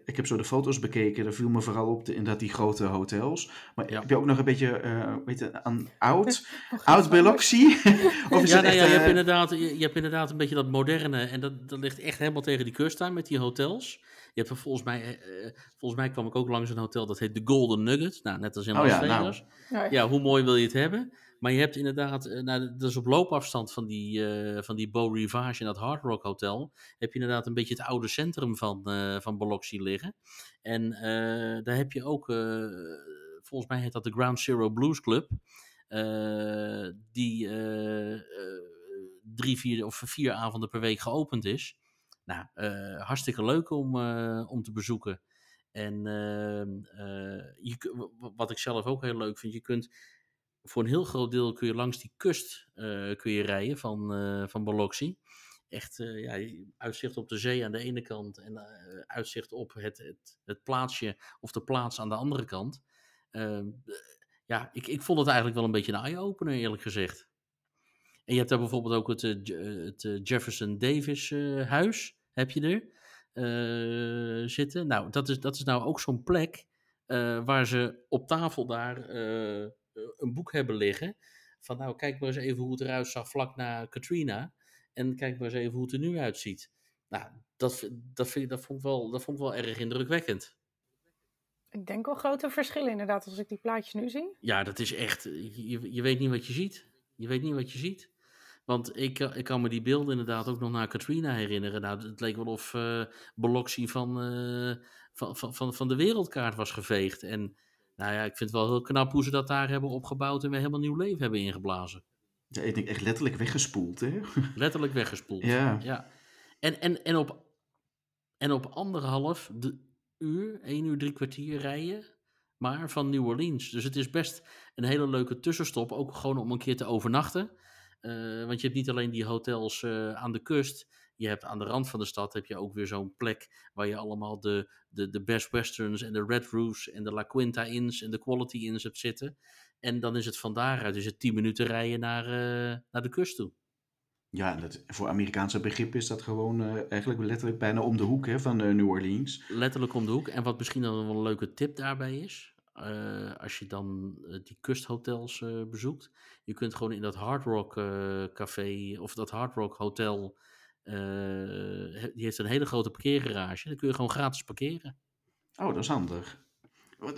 Ik heb zo de foto's bekeken, daar viel me vooral op de, inderdaad die grote hotels. Maar heb je ook nog een beetje, uh, weet je, aan oud, oud Biloxi? of is ja, nou ja, je, hebt eh, inderdaad, je, je, hebt inderdaad een beetje dat moderne, en dat, dat ligt echt helemaal tegen die kust aan met die hotels. Je hebt er volgens mij, uh, volgens mij kwam ik ook langs een hotel dat heet de Golden Nugget. Nou, net als in oh Las oh, ja, Vegas. Nou. Ja, hoe mooi wil je het hebben? Maar je hebt inderdaad, uh, nou, dat is op loopafstand van die, uh, van die Beau Rivage en dat Hard Rock Hotel, heb je inderdaad een beetje het oude centrum van, uh, van Biloxi liggen. En daar heb je ook, volgens mij heet dat de Ground Zero Blues Club, die drie, vier of vier avonden per week geopend is. Nou, hartstikke leuk om, om te bezoeken. En je, wat ik zelf ook heel leuk vind, je kunt voor een heel groot deel kun je langs die kust uh, kun je rijden van, uh, van. Echt uh, ja, uitzicht op de zee aan de ene kant en uitzicht op het, het, het plaatsje of de plaats aan de andere kant. Ehm, ja, ik, ik vond het eigenlijk wel een beetje een eye-opener eerlijk gezegd. En je hebt daar bijvoorbeeld ook het, het Jefferson Davis huis, heb je er zitten. Nou, dat is, dat is nou ook zo'n plek waar ze op tafel daar een boek hebben liggen. Van nou, kijk maar eens even hoe het eruit zag vlak na Katrina. En kijk maar eens even hoe het er nu uitziet. Nou, dat, dat, vind, dat, vond, ik wel, dat vond ik wel erg indrukwekkend. Ik denk wel grote verschillen inderdaad als ik die plaatjes nu zie. Ja, dat is echt, je, je weet niet wat je ziet. Je weet niet wat je ziet. Want ik, ik kan me die beelden inderdaad ook nog naar Katrina herinneren. Nou, het leek wel of uh, Biloxi van, uh, van, van, van, van de wereldkaart was geveegd. En nou ja, ik vind het wel heel knap hoe ze dat daar hebben opgebouwd en weer helemaal nieuw leven hebben ingeblazen. Ja, ik denk echt letterlijk weggespoeld, hè? Letterlijk weggespoeld. Ja. ja. En, en, en, op, en op anderhalf de uur, één uur, drie kwartier rijden, maar van New Orleans. Dus het is best een hele leuke tussenstop, ook gewoon om een keer te overnachten. Uh, want je hebt niet alleen die hotels uh, aan de kust, je hebt aan de rand van de stad heb je ook weer zo'n plek waar je allemaal de, de, de Best Westerns en de Red Roofs en de La Quinta Inns en de Quality Inns hebt zitten. En dan is het van daaruit is het 10 minuten rijden naar, uh, naar de kust toe. Ja, dat, voor Amerikaanse begrip is dat gewoon uh, eigenlijk letterlijk bijna om de hoek hè, van uh, New Orleans. Letterlijk om de hoek. En wat misschien dan wel een leuke tip daarbij is, uh, als je dan die kusthotels bezoekt, je kunt gewoon in dat Hard Rock café of dat Hard Rock hotel, die heeft een hele grote parkeergarage, dan kun je gewoon gratis parkeren. Oh, dat is handig.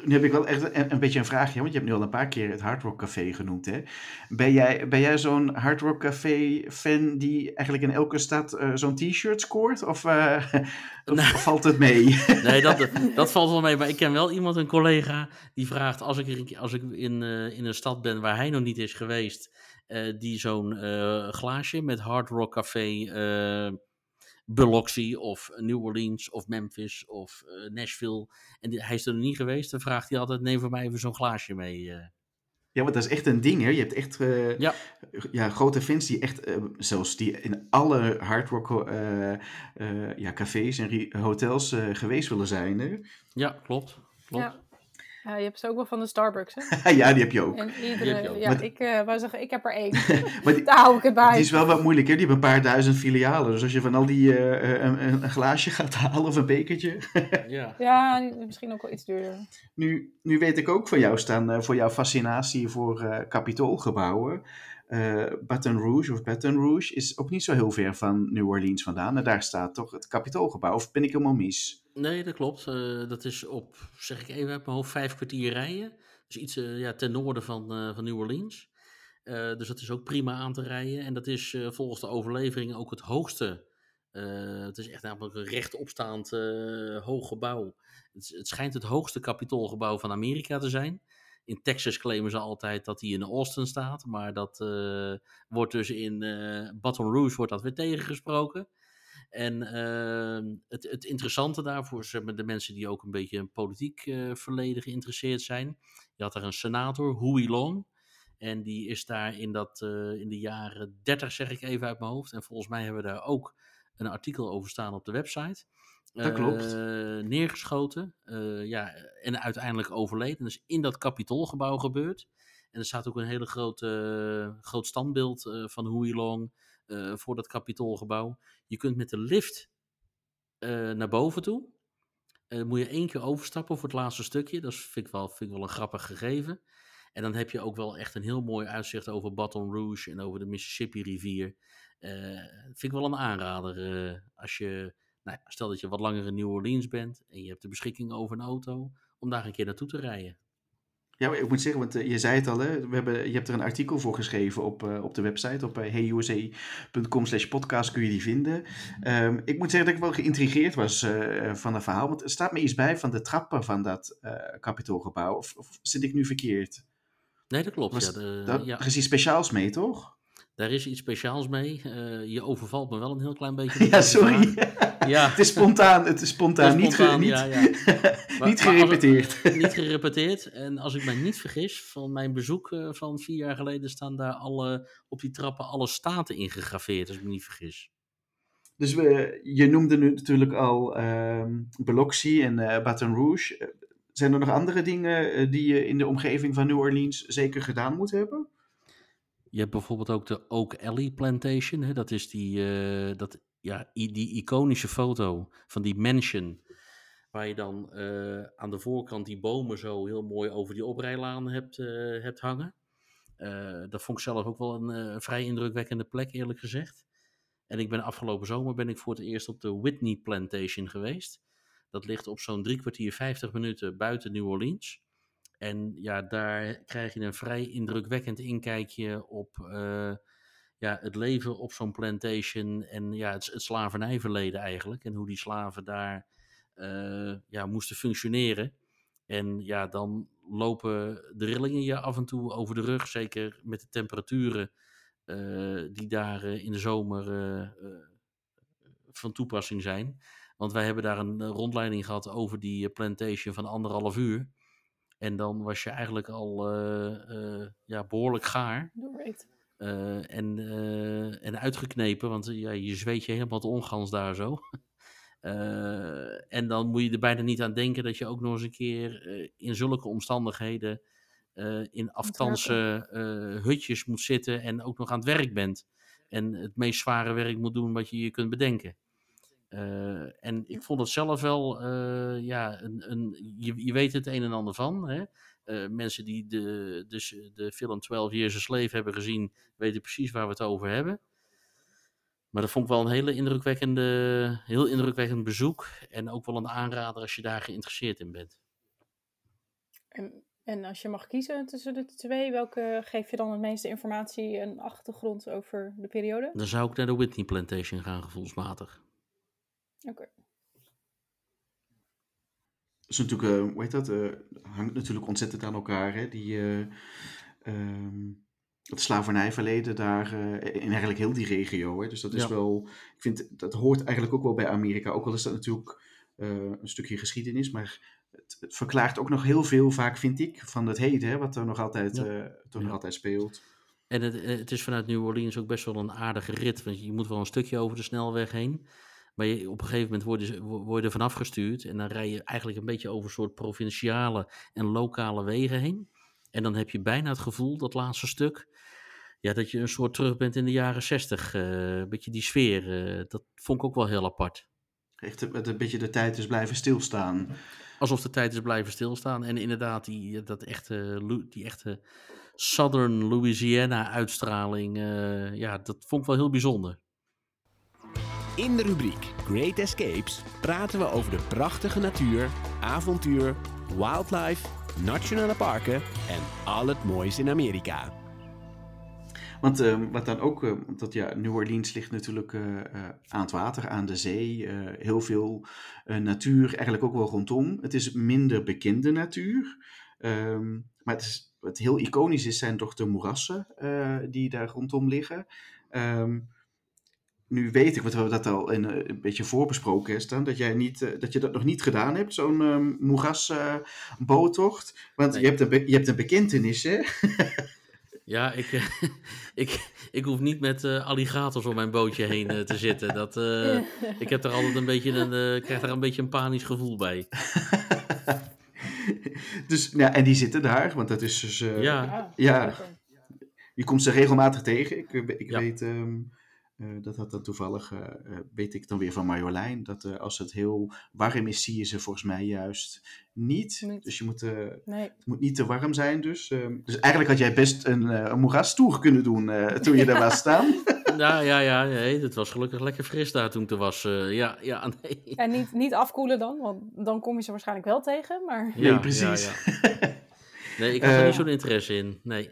Nu heb ik wel echt een, een, beetje een vraagje, want je hebt nu al een paar keer het Hard Rock Café genoemd. Hè? Ben jij, ben jij zo'n Hard Rock Café fan die eigenlijk in elke stad uh, zo'n t-shirt scoort? Of, uh, of valt het mee? Nee, dat, dat valt wel mee. Maar ik ken wel iemand, een collega, die vraagt als ik, als ik in, eh, in een stad ben waar hij nog niet is geweest, eh, die zo'n eh, glaasje met Hard Rock Café eh Biloxi of New Orleans of Memphis of eh, Nashville. En die- hij is er nog niet geweest. Dan vraagt hij altijd, neem voor mij even zo'n glaasje mee. eh. Ja, want dat is echt een ding, hè? Je hebt echt eh, Ja. ja, grote fans die echt, eh, zelfs die in alle Hard Rock eh, eh, ja, cafés en hotels eh, geweest willen zijn. Hè? Ja, klopt. klopt. Ja. Ja, je hebt ze ook wel van de Starbucks, hè? ja, die heb je ook. En Die heb je iedere, ook. ja, Maar- ik eh wou zeggen, ik heb er één. Maar die, Daar hou ik het bij. die is wel wat moeilijk, hè? Die hebben een paar duizend filialen. Dus als je van al die eh, eh, een, een, glaasje gaat halen of een bekertje. Ja. Ja, misschien ook wel iets duurder. Nu, nu weet ik ook van jou staan, eh, voor jouw fascinatie voor eh kapitoolgebouwen. Eh, Baton Rouge of Baton Rouge is ook niet zo heel ver van New Orleans vandaan. En daar staat toch het kapitoolgebouw. Of ben ik helemaal mis? Nee, dat klopt. Eh, dat is op, zeg ik even uit mijn hoofd, vijf kwartier rijden. Dus iets eh, ja, ten noorden van, eh, van New Orleans. Dus dat is ook prima aan te rijden. En dat is volgens de overlevering ook het hoogste. het is echt namelijk een rechtopstaand hoog gebouw. Het, het schijnt het hoogste kapitoolgebouw van Amerika te zijn. In Texas claimen ze altijd dat hij in Austin staat. Maar dat wordt dus in Baton Rouge wordt dat weer tegengesproken. En ehm, het, het interessante daarvoor zeg maar, de mensen die ook een beetje in politiek eh, verleden geïnteresseerd zijn. Je had daar een senator, Huey Long. En die is daar in, dat, eh, in de jaren 30, zeg ik even uit mijn hoofd. En volgens mij hebben we daar ook een artikel over staan op de website. Dat klopt. Eh, neergeschoten. ja, en uiteindelijk overleden. Dus in dat kapitoolgebouw gebeurd. En er staat ook een hele grote, groot standbeeld van Huey Long eh, voor dat kapitoolgebouw. Je kunt met de lift eh, naar boven toe. Moet je één keer overstappen voor het laatste stukje. Dat vind ik, wel, vind ik wel een grappig gegeven. En dan heb je ook wel echt een heel mooi uitzicht over Baton Rouge en over de Mississippi rivier. Eh vind ik wel een aanrader. als je, nou, stel dat je wat langer in New Orleans bent en je hebt de beschikking over een auto, om daar een keer naartoe te rijden. Ja, ik moet zeggen, want eh, je zei het al, hè? We hebben, je hebt er een artikel voor geschreven op, eh, op de website. Op uh, heyusa.com slash podcast kun je die vinden. Ehm, ik moet zeggen dat ik wel geïntrigeerd was eh, van het verhaal. Want er staat me iets bij van de trappen van dat eh kapitoolgebouw. Of, of zit ik nu verkeerd? Nee, dat klopt. Was Ja, de, Daar ja, er is iets speciaals mee, toch? Daar is iets speciaals mee. Eh, je overvalt me wel een heel klein beetje. Ja, sorry. Ja, het is spontaan, het is spontaan, niet, spontaan, niet, ja, ja. Maar- niet gerepeteerd. niet gerepeteerd. En als ik mij niet vergis, van mijn bezoek eh, van vier jaar geleden staan daar alle, op die trappen alle staten ingegraveerd, als ik me niet vergis. Dus we, je noemde nu natuurlijk al Biloxi en eh, Baton Rouge. Eh, Zijn er nog andere dingen eh, die je in de omgeving van New Orleans zeker gedaan moet hebben? Je hebt bijvoorbeeld ook de Oak Alley Plantation. Hè? Dat is die, eh, dat, ja, die iconische foto van die mansion. Waar je dan eh, aan de voorkant die bomen zo heel mooi over die oprijlaan hebt, hebt hangen. dat vond ik zelf ook wel een vrij indrukwekkende plek, eerlijk gezegd. En ik ben afgelopen zomer ben ik voor het eerst op de Whitney Plantation geweest. Dat ligt op zo'n drie kwartier, vijftig minuten buiten New Orleans. En ja, daar krijg je een vrij indrukwekkend inkijkje op uh, ja, het leven op zo'n plantation en ja, het, het, slavernijverleden eigenlijk. En hoe die slaven daar uh, ja, moesten functioneren. En ja, dan lopen de rillingen je af en toe over de rug, zeker met de temperaturen uh, die daar in de zomer van toepassing zijn. Want wij hebben daar een rondleiding gehad over die plantation van anderhalf uur. En dan was je eigenlijk al uh, ja, behoorlijk gaar. Uh, en, en uitgeknepen, want ja, je zweet je helemaal het ongans daar zo. en dan moet je er bijna niet aan denken dat je ook nog eens een keer in zulke omstandigheden in aftansen hutjes moet zitten en ook nog aan het werk bent. En het meest zware werk moet doen wat je je kunt bedenken. Uh, en ik vond het zelf wel, uh, ja, een, een, je, je weet het een en ander van. Hè? Uh, mensen die de, dus de film 12 Years a Slave hebben gezien, weten precies waar we het over hebben. Maar dat vond ik wel een hele indrukwekkende, heel indrukwekkend bezoek. En ook wel een aanrader als je daar geïnteresseerd in bent. En, en als je mag kiezen tussen de twee, welke geef je dan het meeste informatie en achtergrond over de periode? Dan zou ik naar de Whitney Plantation gaan, gevoelsmatig. Oké. Okay. is natuurlijk, uh, hoe heet dat? Uh, hangt natuurlijk ontzettend aan elkaar. Hè? Die, uh, um, het slavernijverleden daar in eigenlijk heel die regio. Hè? Dus dat is ja. wel, ik vind dat hoort eigenlijk ook wel bij Amerika. Ook al is dat natuurlijk een stukje geschiedenis, maar het, het, verklaart ook nog heel veel vaak, vind ik, van het heden, hè? wat er nog altijd, ja. toch nog altijd speelt. En het, het is vanuit New Orleans ook best wel een aardige rit, want je moet wel een stukje over de snelweg heen. Maar je, op een gegeven moment word je, word je er vanaf gestuurd. En dan rij je eigenlijk een beetje over een soort provinciale en lokale wegen heen. En dan heb je bijna het gevoel, dat laatste stuk, ja, dat je een soort terug bent in de jaren zestig. Uh, een beetje die sfeer. Uh, dat vond ik ook wel heel apart. Echt een beetje de tijd is blijven stilstaan. Alsof de tijd is blijven stilstaan. En inderdaad, die, dat echte, die echte Southern Louisiana uitstraling. Uh, ja, dat vond ik wel heel bijzonder. In de rubriek Great Escapes praten we over de prachtige natuur, avontuur, wildlife, nationale parken en al het moois in Amerika. Want uh, wat dan ook, uh, dat ja, New Orleans ligt natuurlijk uh, aan het water, aan de zee, heel veel natuur, eigenlijk ook wel rondom. Het is minder bekende natuur, um, maar het, wat heel iconisch is, zijn toch de moerassen die daar rondom liggen. Nu weet ik, want we hebben dat al in, een beetje voorbesproken staan, dat, jij niet, dat je dat nog niet gedaan hebt, zo'n um, moerasboottocht. want nee. je, hebt een je hebt een bekentenis, hè? Ja, ik, ik, ik hoef niet met uh, alligators om mijn bootje heen uh, te zitten. Dat, uh, ik heb er altijd een beetje een, krijg daar een beetje een panisch gevoel bij. dus, ja, en die zitten daar, want dat is dus... ja. ja. Je komt ze regelmatig tegen. Ik, ik ja. weet... Um, uh, dat had dan toevallig, uh, uh, weet ik dan weer van Marjolein, dat als het heel warm is, zie je ze volgens mij juist niet. niet. Dus je moet, nee. het moet niet te warm zijn dus. Ehm, dus eigenlijk had jij best een, een moerastoer kunnen doen toen je daar was staan. Nou ja, ja, nee, het was gelukkig lekker fris daar toen het was. ja, ja, nee. En niet, niet afkoelen dan, want dan kom je ze waarschijnlijk wel tegen, maar... Ja, nee, precies. Ja, ja. Nee, ik had er niet zo'n interesse in, nee.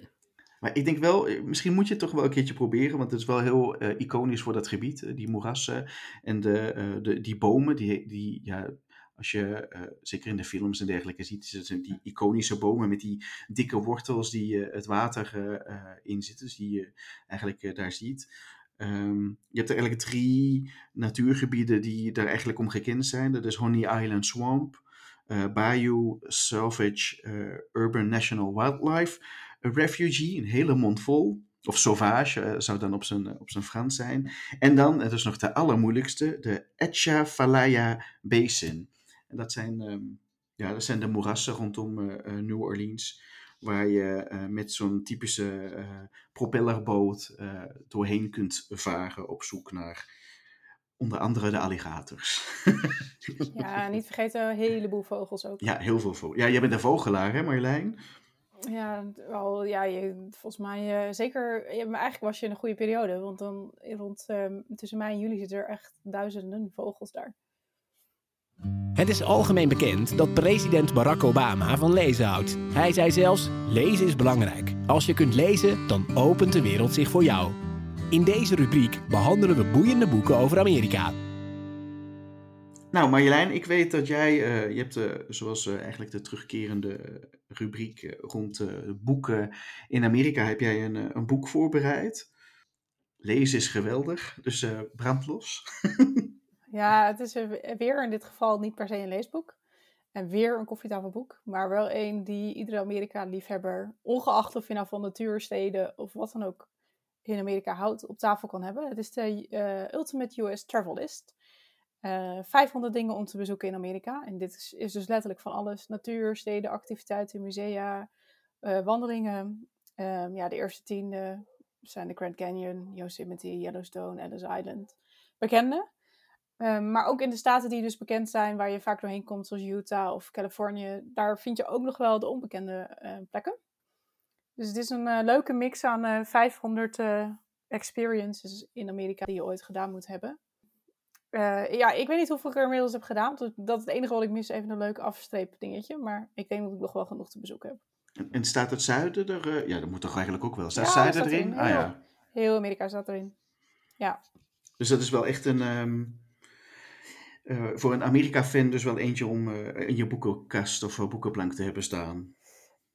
Maar ik denk wel, eh, misschien moet je het toch wel een keertje proberen, want het is wel heel uh, iconisch voor dat gebied. Uh, die moerassen en de, de, die bomen, die, die ja, als je zeker in de films en dergelijke ziet, zijn die iconische bomen met die dikke wortels die het water in zitten, dus die je eigenlijk daar ziet. Um, je hebt er eigenlijk drie natuurgebieden die daar eigenlijk om gekend zijn. Dat is Honey Island Swamp, Bayou Salvage Urban National Wildlife refugee, een hele mond vol. Of sauvage uh, zou dan op zijn, op zijn Frans zijn. En dan, het is nog de allermoeilijkste, de Etchafalaya Basin. En dat zijn, um, ja, dat zijn de moerassen rondom uh, New Orleans. waar je met zo'n typische propellerboot doorheen kunt varen op zoek naar onder andere de alligators. ja, niet vergeten, een heleboel vogels ook. Ja, heel veel vogels. Ja, jij bent een vogelaar, hè Marjolein? Ja, wel, ja je, volgens mij uh, zeker. Maar eigenlijk was je in een goede periode. Want dan rond uh, tussen mei en juli zitten er echt duizenden vogels daar. Het is algemeen bekend dat president Barack Obama van lezen houdt. Hij zei zelfs: lezen is belangrijk. Als je kunt lezen, dan opent de wereld zich voor jou. In deze rubriek behandelen we boeiende boeken over Amerika. Nou, Marjolein, ik weet dat jij, uh, je hebt uh, zoals uh, eigenlijk de terugkerende rubriek rond boeken in Amerika, heb jij een, een boek voorbereid. Lezen is geweldig, dus brand los. ja, het is weer in dit geval niet per se een leesboek. En weer een koffietafelboek, maar wel een die iedere Amerika-liefhebber, ongeacht of je nou van natuursteden of wat dan ook in Amerika houdt, op tafel kan hebben. Het is de Ultimate US Travel List. Uh, eh, 500 dingen om te bezoeken in Amerika. En dit is, is dus letterlijk van alles: natuur, steden, activiteiten, musea, uh, wandelingen. Um, ja, de eerste tien uh, zijn de Grand Canyon, Yosemite, Yellowstone, Ellis Island. Bekende. Um, maar ook in de staten die dus bekend zijn, waar je vaak doorheen komt, zoals Utah of Californië, daar vind je ook nog wel de onbekende plekken. Dus het is een leuke mix aan 500 experiences in Amerika die je ooit gedaan moet hebben. Uh, ja, ik weet niet hoeveel ik er inmiddels heb gedaan. Dat is het enige wat ik mis, even een leuk afstreep dingetje. Maar ik denk dat ik nog wel genoeg te bezoeken heb. En, staat het zuiden er? Uh, ja, dat moet toch eigenlijk ook wel. Staat ja, zuiden erin? erin? Ah, heel, ja. heel Amerika staat erin. Ja. Dus dat is wel echt een... Um, uh, voor een Amerika-fan dus wel eentje om in je boekenkast of boekenplank te hebben staan.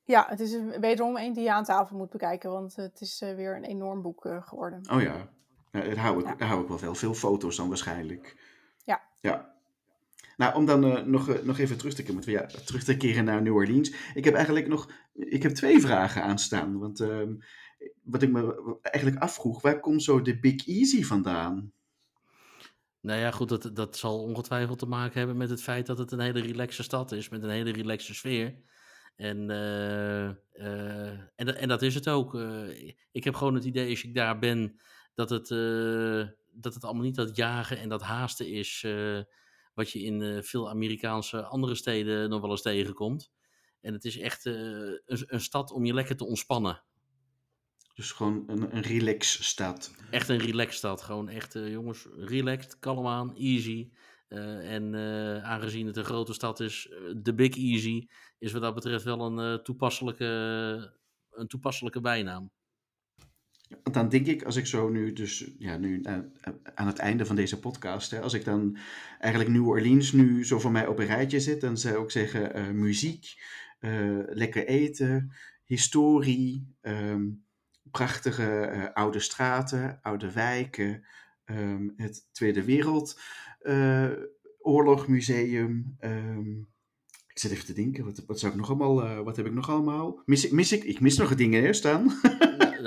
Ja, het is wederom een die je aan tafel moet bekijken. Want het is weer een enorm boek geworden. Oh ja, daar, hou ik, daar hou ik wel veel, veel foto's dan waarschijnlijk. Ja. Ja. Nou, om dan uh, nog, uh, nog even terug te, keren, ja, terug te keren naar New Orleans. Ik heb eigenlijk nog ik heb twee vragen aanstaan. Want uh, wat ik me eigenlijk afvroeg, waar komt zo de Big Easy vandaan? Nou ja, goed, dat, dat zal ongetwijfeld te maken hebben met het feit dat het een hele relaxe stad is, met een hele relaxe sfeer. En, uh, en, en dat is het ook. ik heb gewoon het idee, als ik daar ben, dat het, uh, dat het allemaal niet dat jagen en dat haasten is uh, wat je in uh, veel Amerikaanse andere steden nog wel eens tegenkomt. En het is echt een, een, stad om je lekker te ontspannen. Dus gewoon een, een relax stad. Echt een relax stad. Gewoon echt, jongens, relaxed, kalm aan, easy. en aangezien het een grote stad is, de Big Easy is wat dat betreft wel een, toepasselijke, een toepasselijke bijnaam. Want dan denk ik, als ik zo nu, dus ja, nu aan het einde van deze podcast, hè, als ik dan eigenlijk New Orleans nu zo voor mij op een rijtje zet, dan zou ik zeggen uh, muziek, lekker eten, historie, um, prachtige oude straten, oude wijken, um, het Tweede Wereldoorlogmuseum. Um, ik zit even te denken, wat, wat zou ik nog allemaal, wat heb ik nog allemaal? Mis mis ik, ik mis nog dingen hè, staan.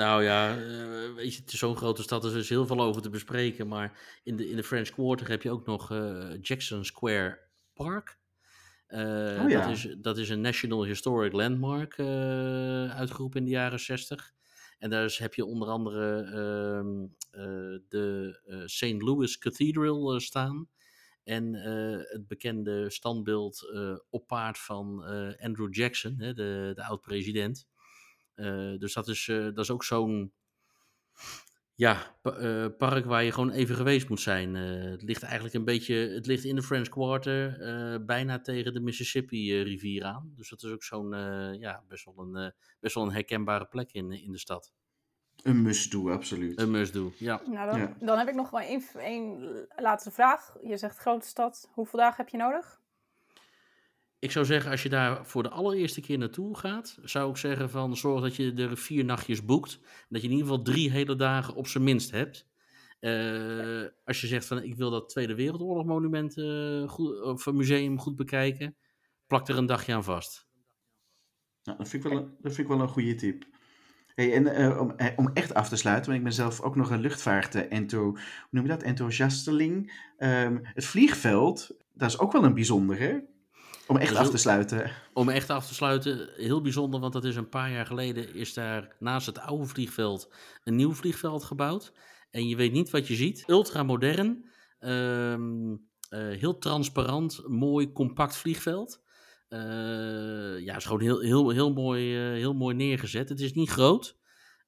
Nou ja, uh, weet je, zo'n grote stad is dus heel veel over te bespreken. Maar in de, in de French Quarter heb je ook nog uh, Jackson Square Park. Uh, oh, ja. dat, is, dat is een National Historic Landmark uitgeroepen in de jaren 60. En daar heb je onder andere ehm, de St. Louis Cathedral staan. En het bekende standbeeld op paard van Andrew Jackson, hè, de, de oud-president. Uh, dus dat is, uh, dat is ook zo'n ja, uh, park waar je gewoon even geweest moet zijn. het ligt eigenlijk een beetje, het ligt in de French Quarter, bijna tegen de Mississippi rivier aan. Dus dat is ook zo'n, ja, best wel, een, best wel een herkenbare plek in, in de stad. Een must-do, absoluut. Een must-do, ja. Nou, dan, ja. dan heb ik nog wel één, één laatste vraag. Je zegt grote stad, hoeveel dagen heb je nodig? Ik zou zeggen, als je daar voor de allereerste keer naartoe gaat, zou ik zeggen van zorg dat je er vier nachtjes boekt. Dat je in ieder geval drie hele dagen op zijn minst hebt. Uh, als je zegt van ik wil dat Tweede Wereldoorlog monument uh, goed, of museum goed bekijken, plak er een dagje aan vast. Nou, dat, vind ik wel een, dat vind ik wel een goede tip. Hey, en uh, om, echt af te sluiten, want ik ben zelf ook nog een luchtvaart-ento, noem je dat, enthousiasteling. Um, het vliegveld, dat is ook wel een bijzonder? Om echt Dus af te sluiten. Om echt af te sluiten, heel bijzonder, want dat is een paar jaar geleden, is daar naast het oude vliegveld een nieuw vliegveld gebouwd. En je weet niet wat je ziet. Ultramodern, ehm, eh, heel transparant, mooi, compact vliegveld. Eh, ja, is gewoon heel, heel, heel, mooi, eh, heel mooi neergezet. Het is niet groot,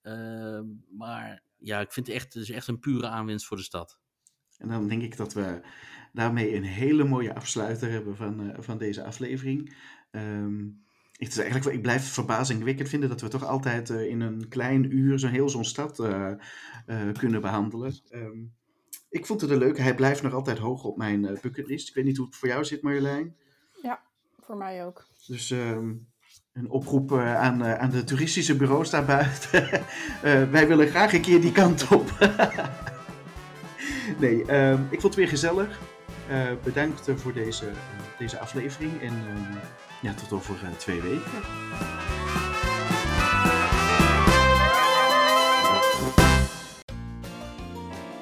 ehm, maar ja, ik vind het echt, het is echt een pure aanwinst voor de stad. En dan denk ik dat we daarmee een hele mooie afsluiter hebben van, eh, van deze aflevering. Ehm, het is eigenlijk, ik blijf verbazingwekkend vinden dat we toch altijd eh, in een klein uur zo'n heel zo'n stad eh, kunnen behandelen. Ehm, ik vond het een leuke. Hij blijft nog altijd hoog op mijn bucketlist. Ik weet niet hoe het voor jou zit, Marjolein. Voor mij ook. Dus ehm, een oproep aan, aan de toeristische bureaus daarbuiten. Wij willen graag een keer die kant op. nee, ik vond het weer gezellig. Eh, bedankt voor deze, eh, deze aflevering. En ehm, ja, tot over eh, twee weken.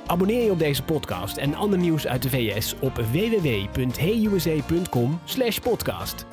Abonneer je op deze podcast en ander nieuws uit de VS op www.heyusa.com/podcast.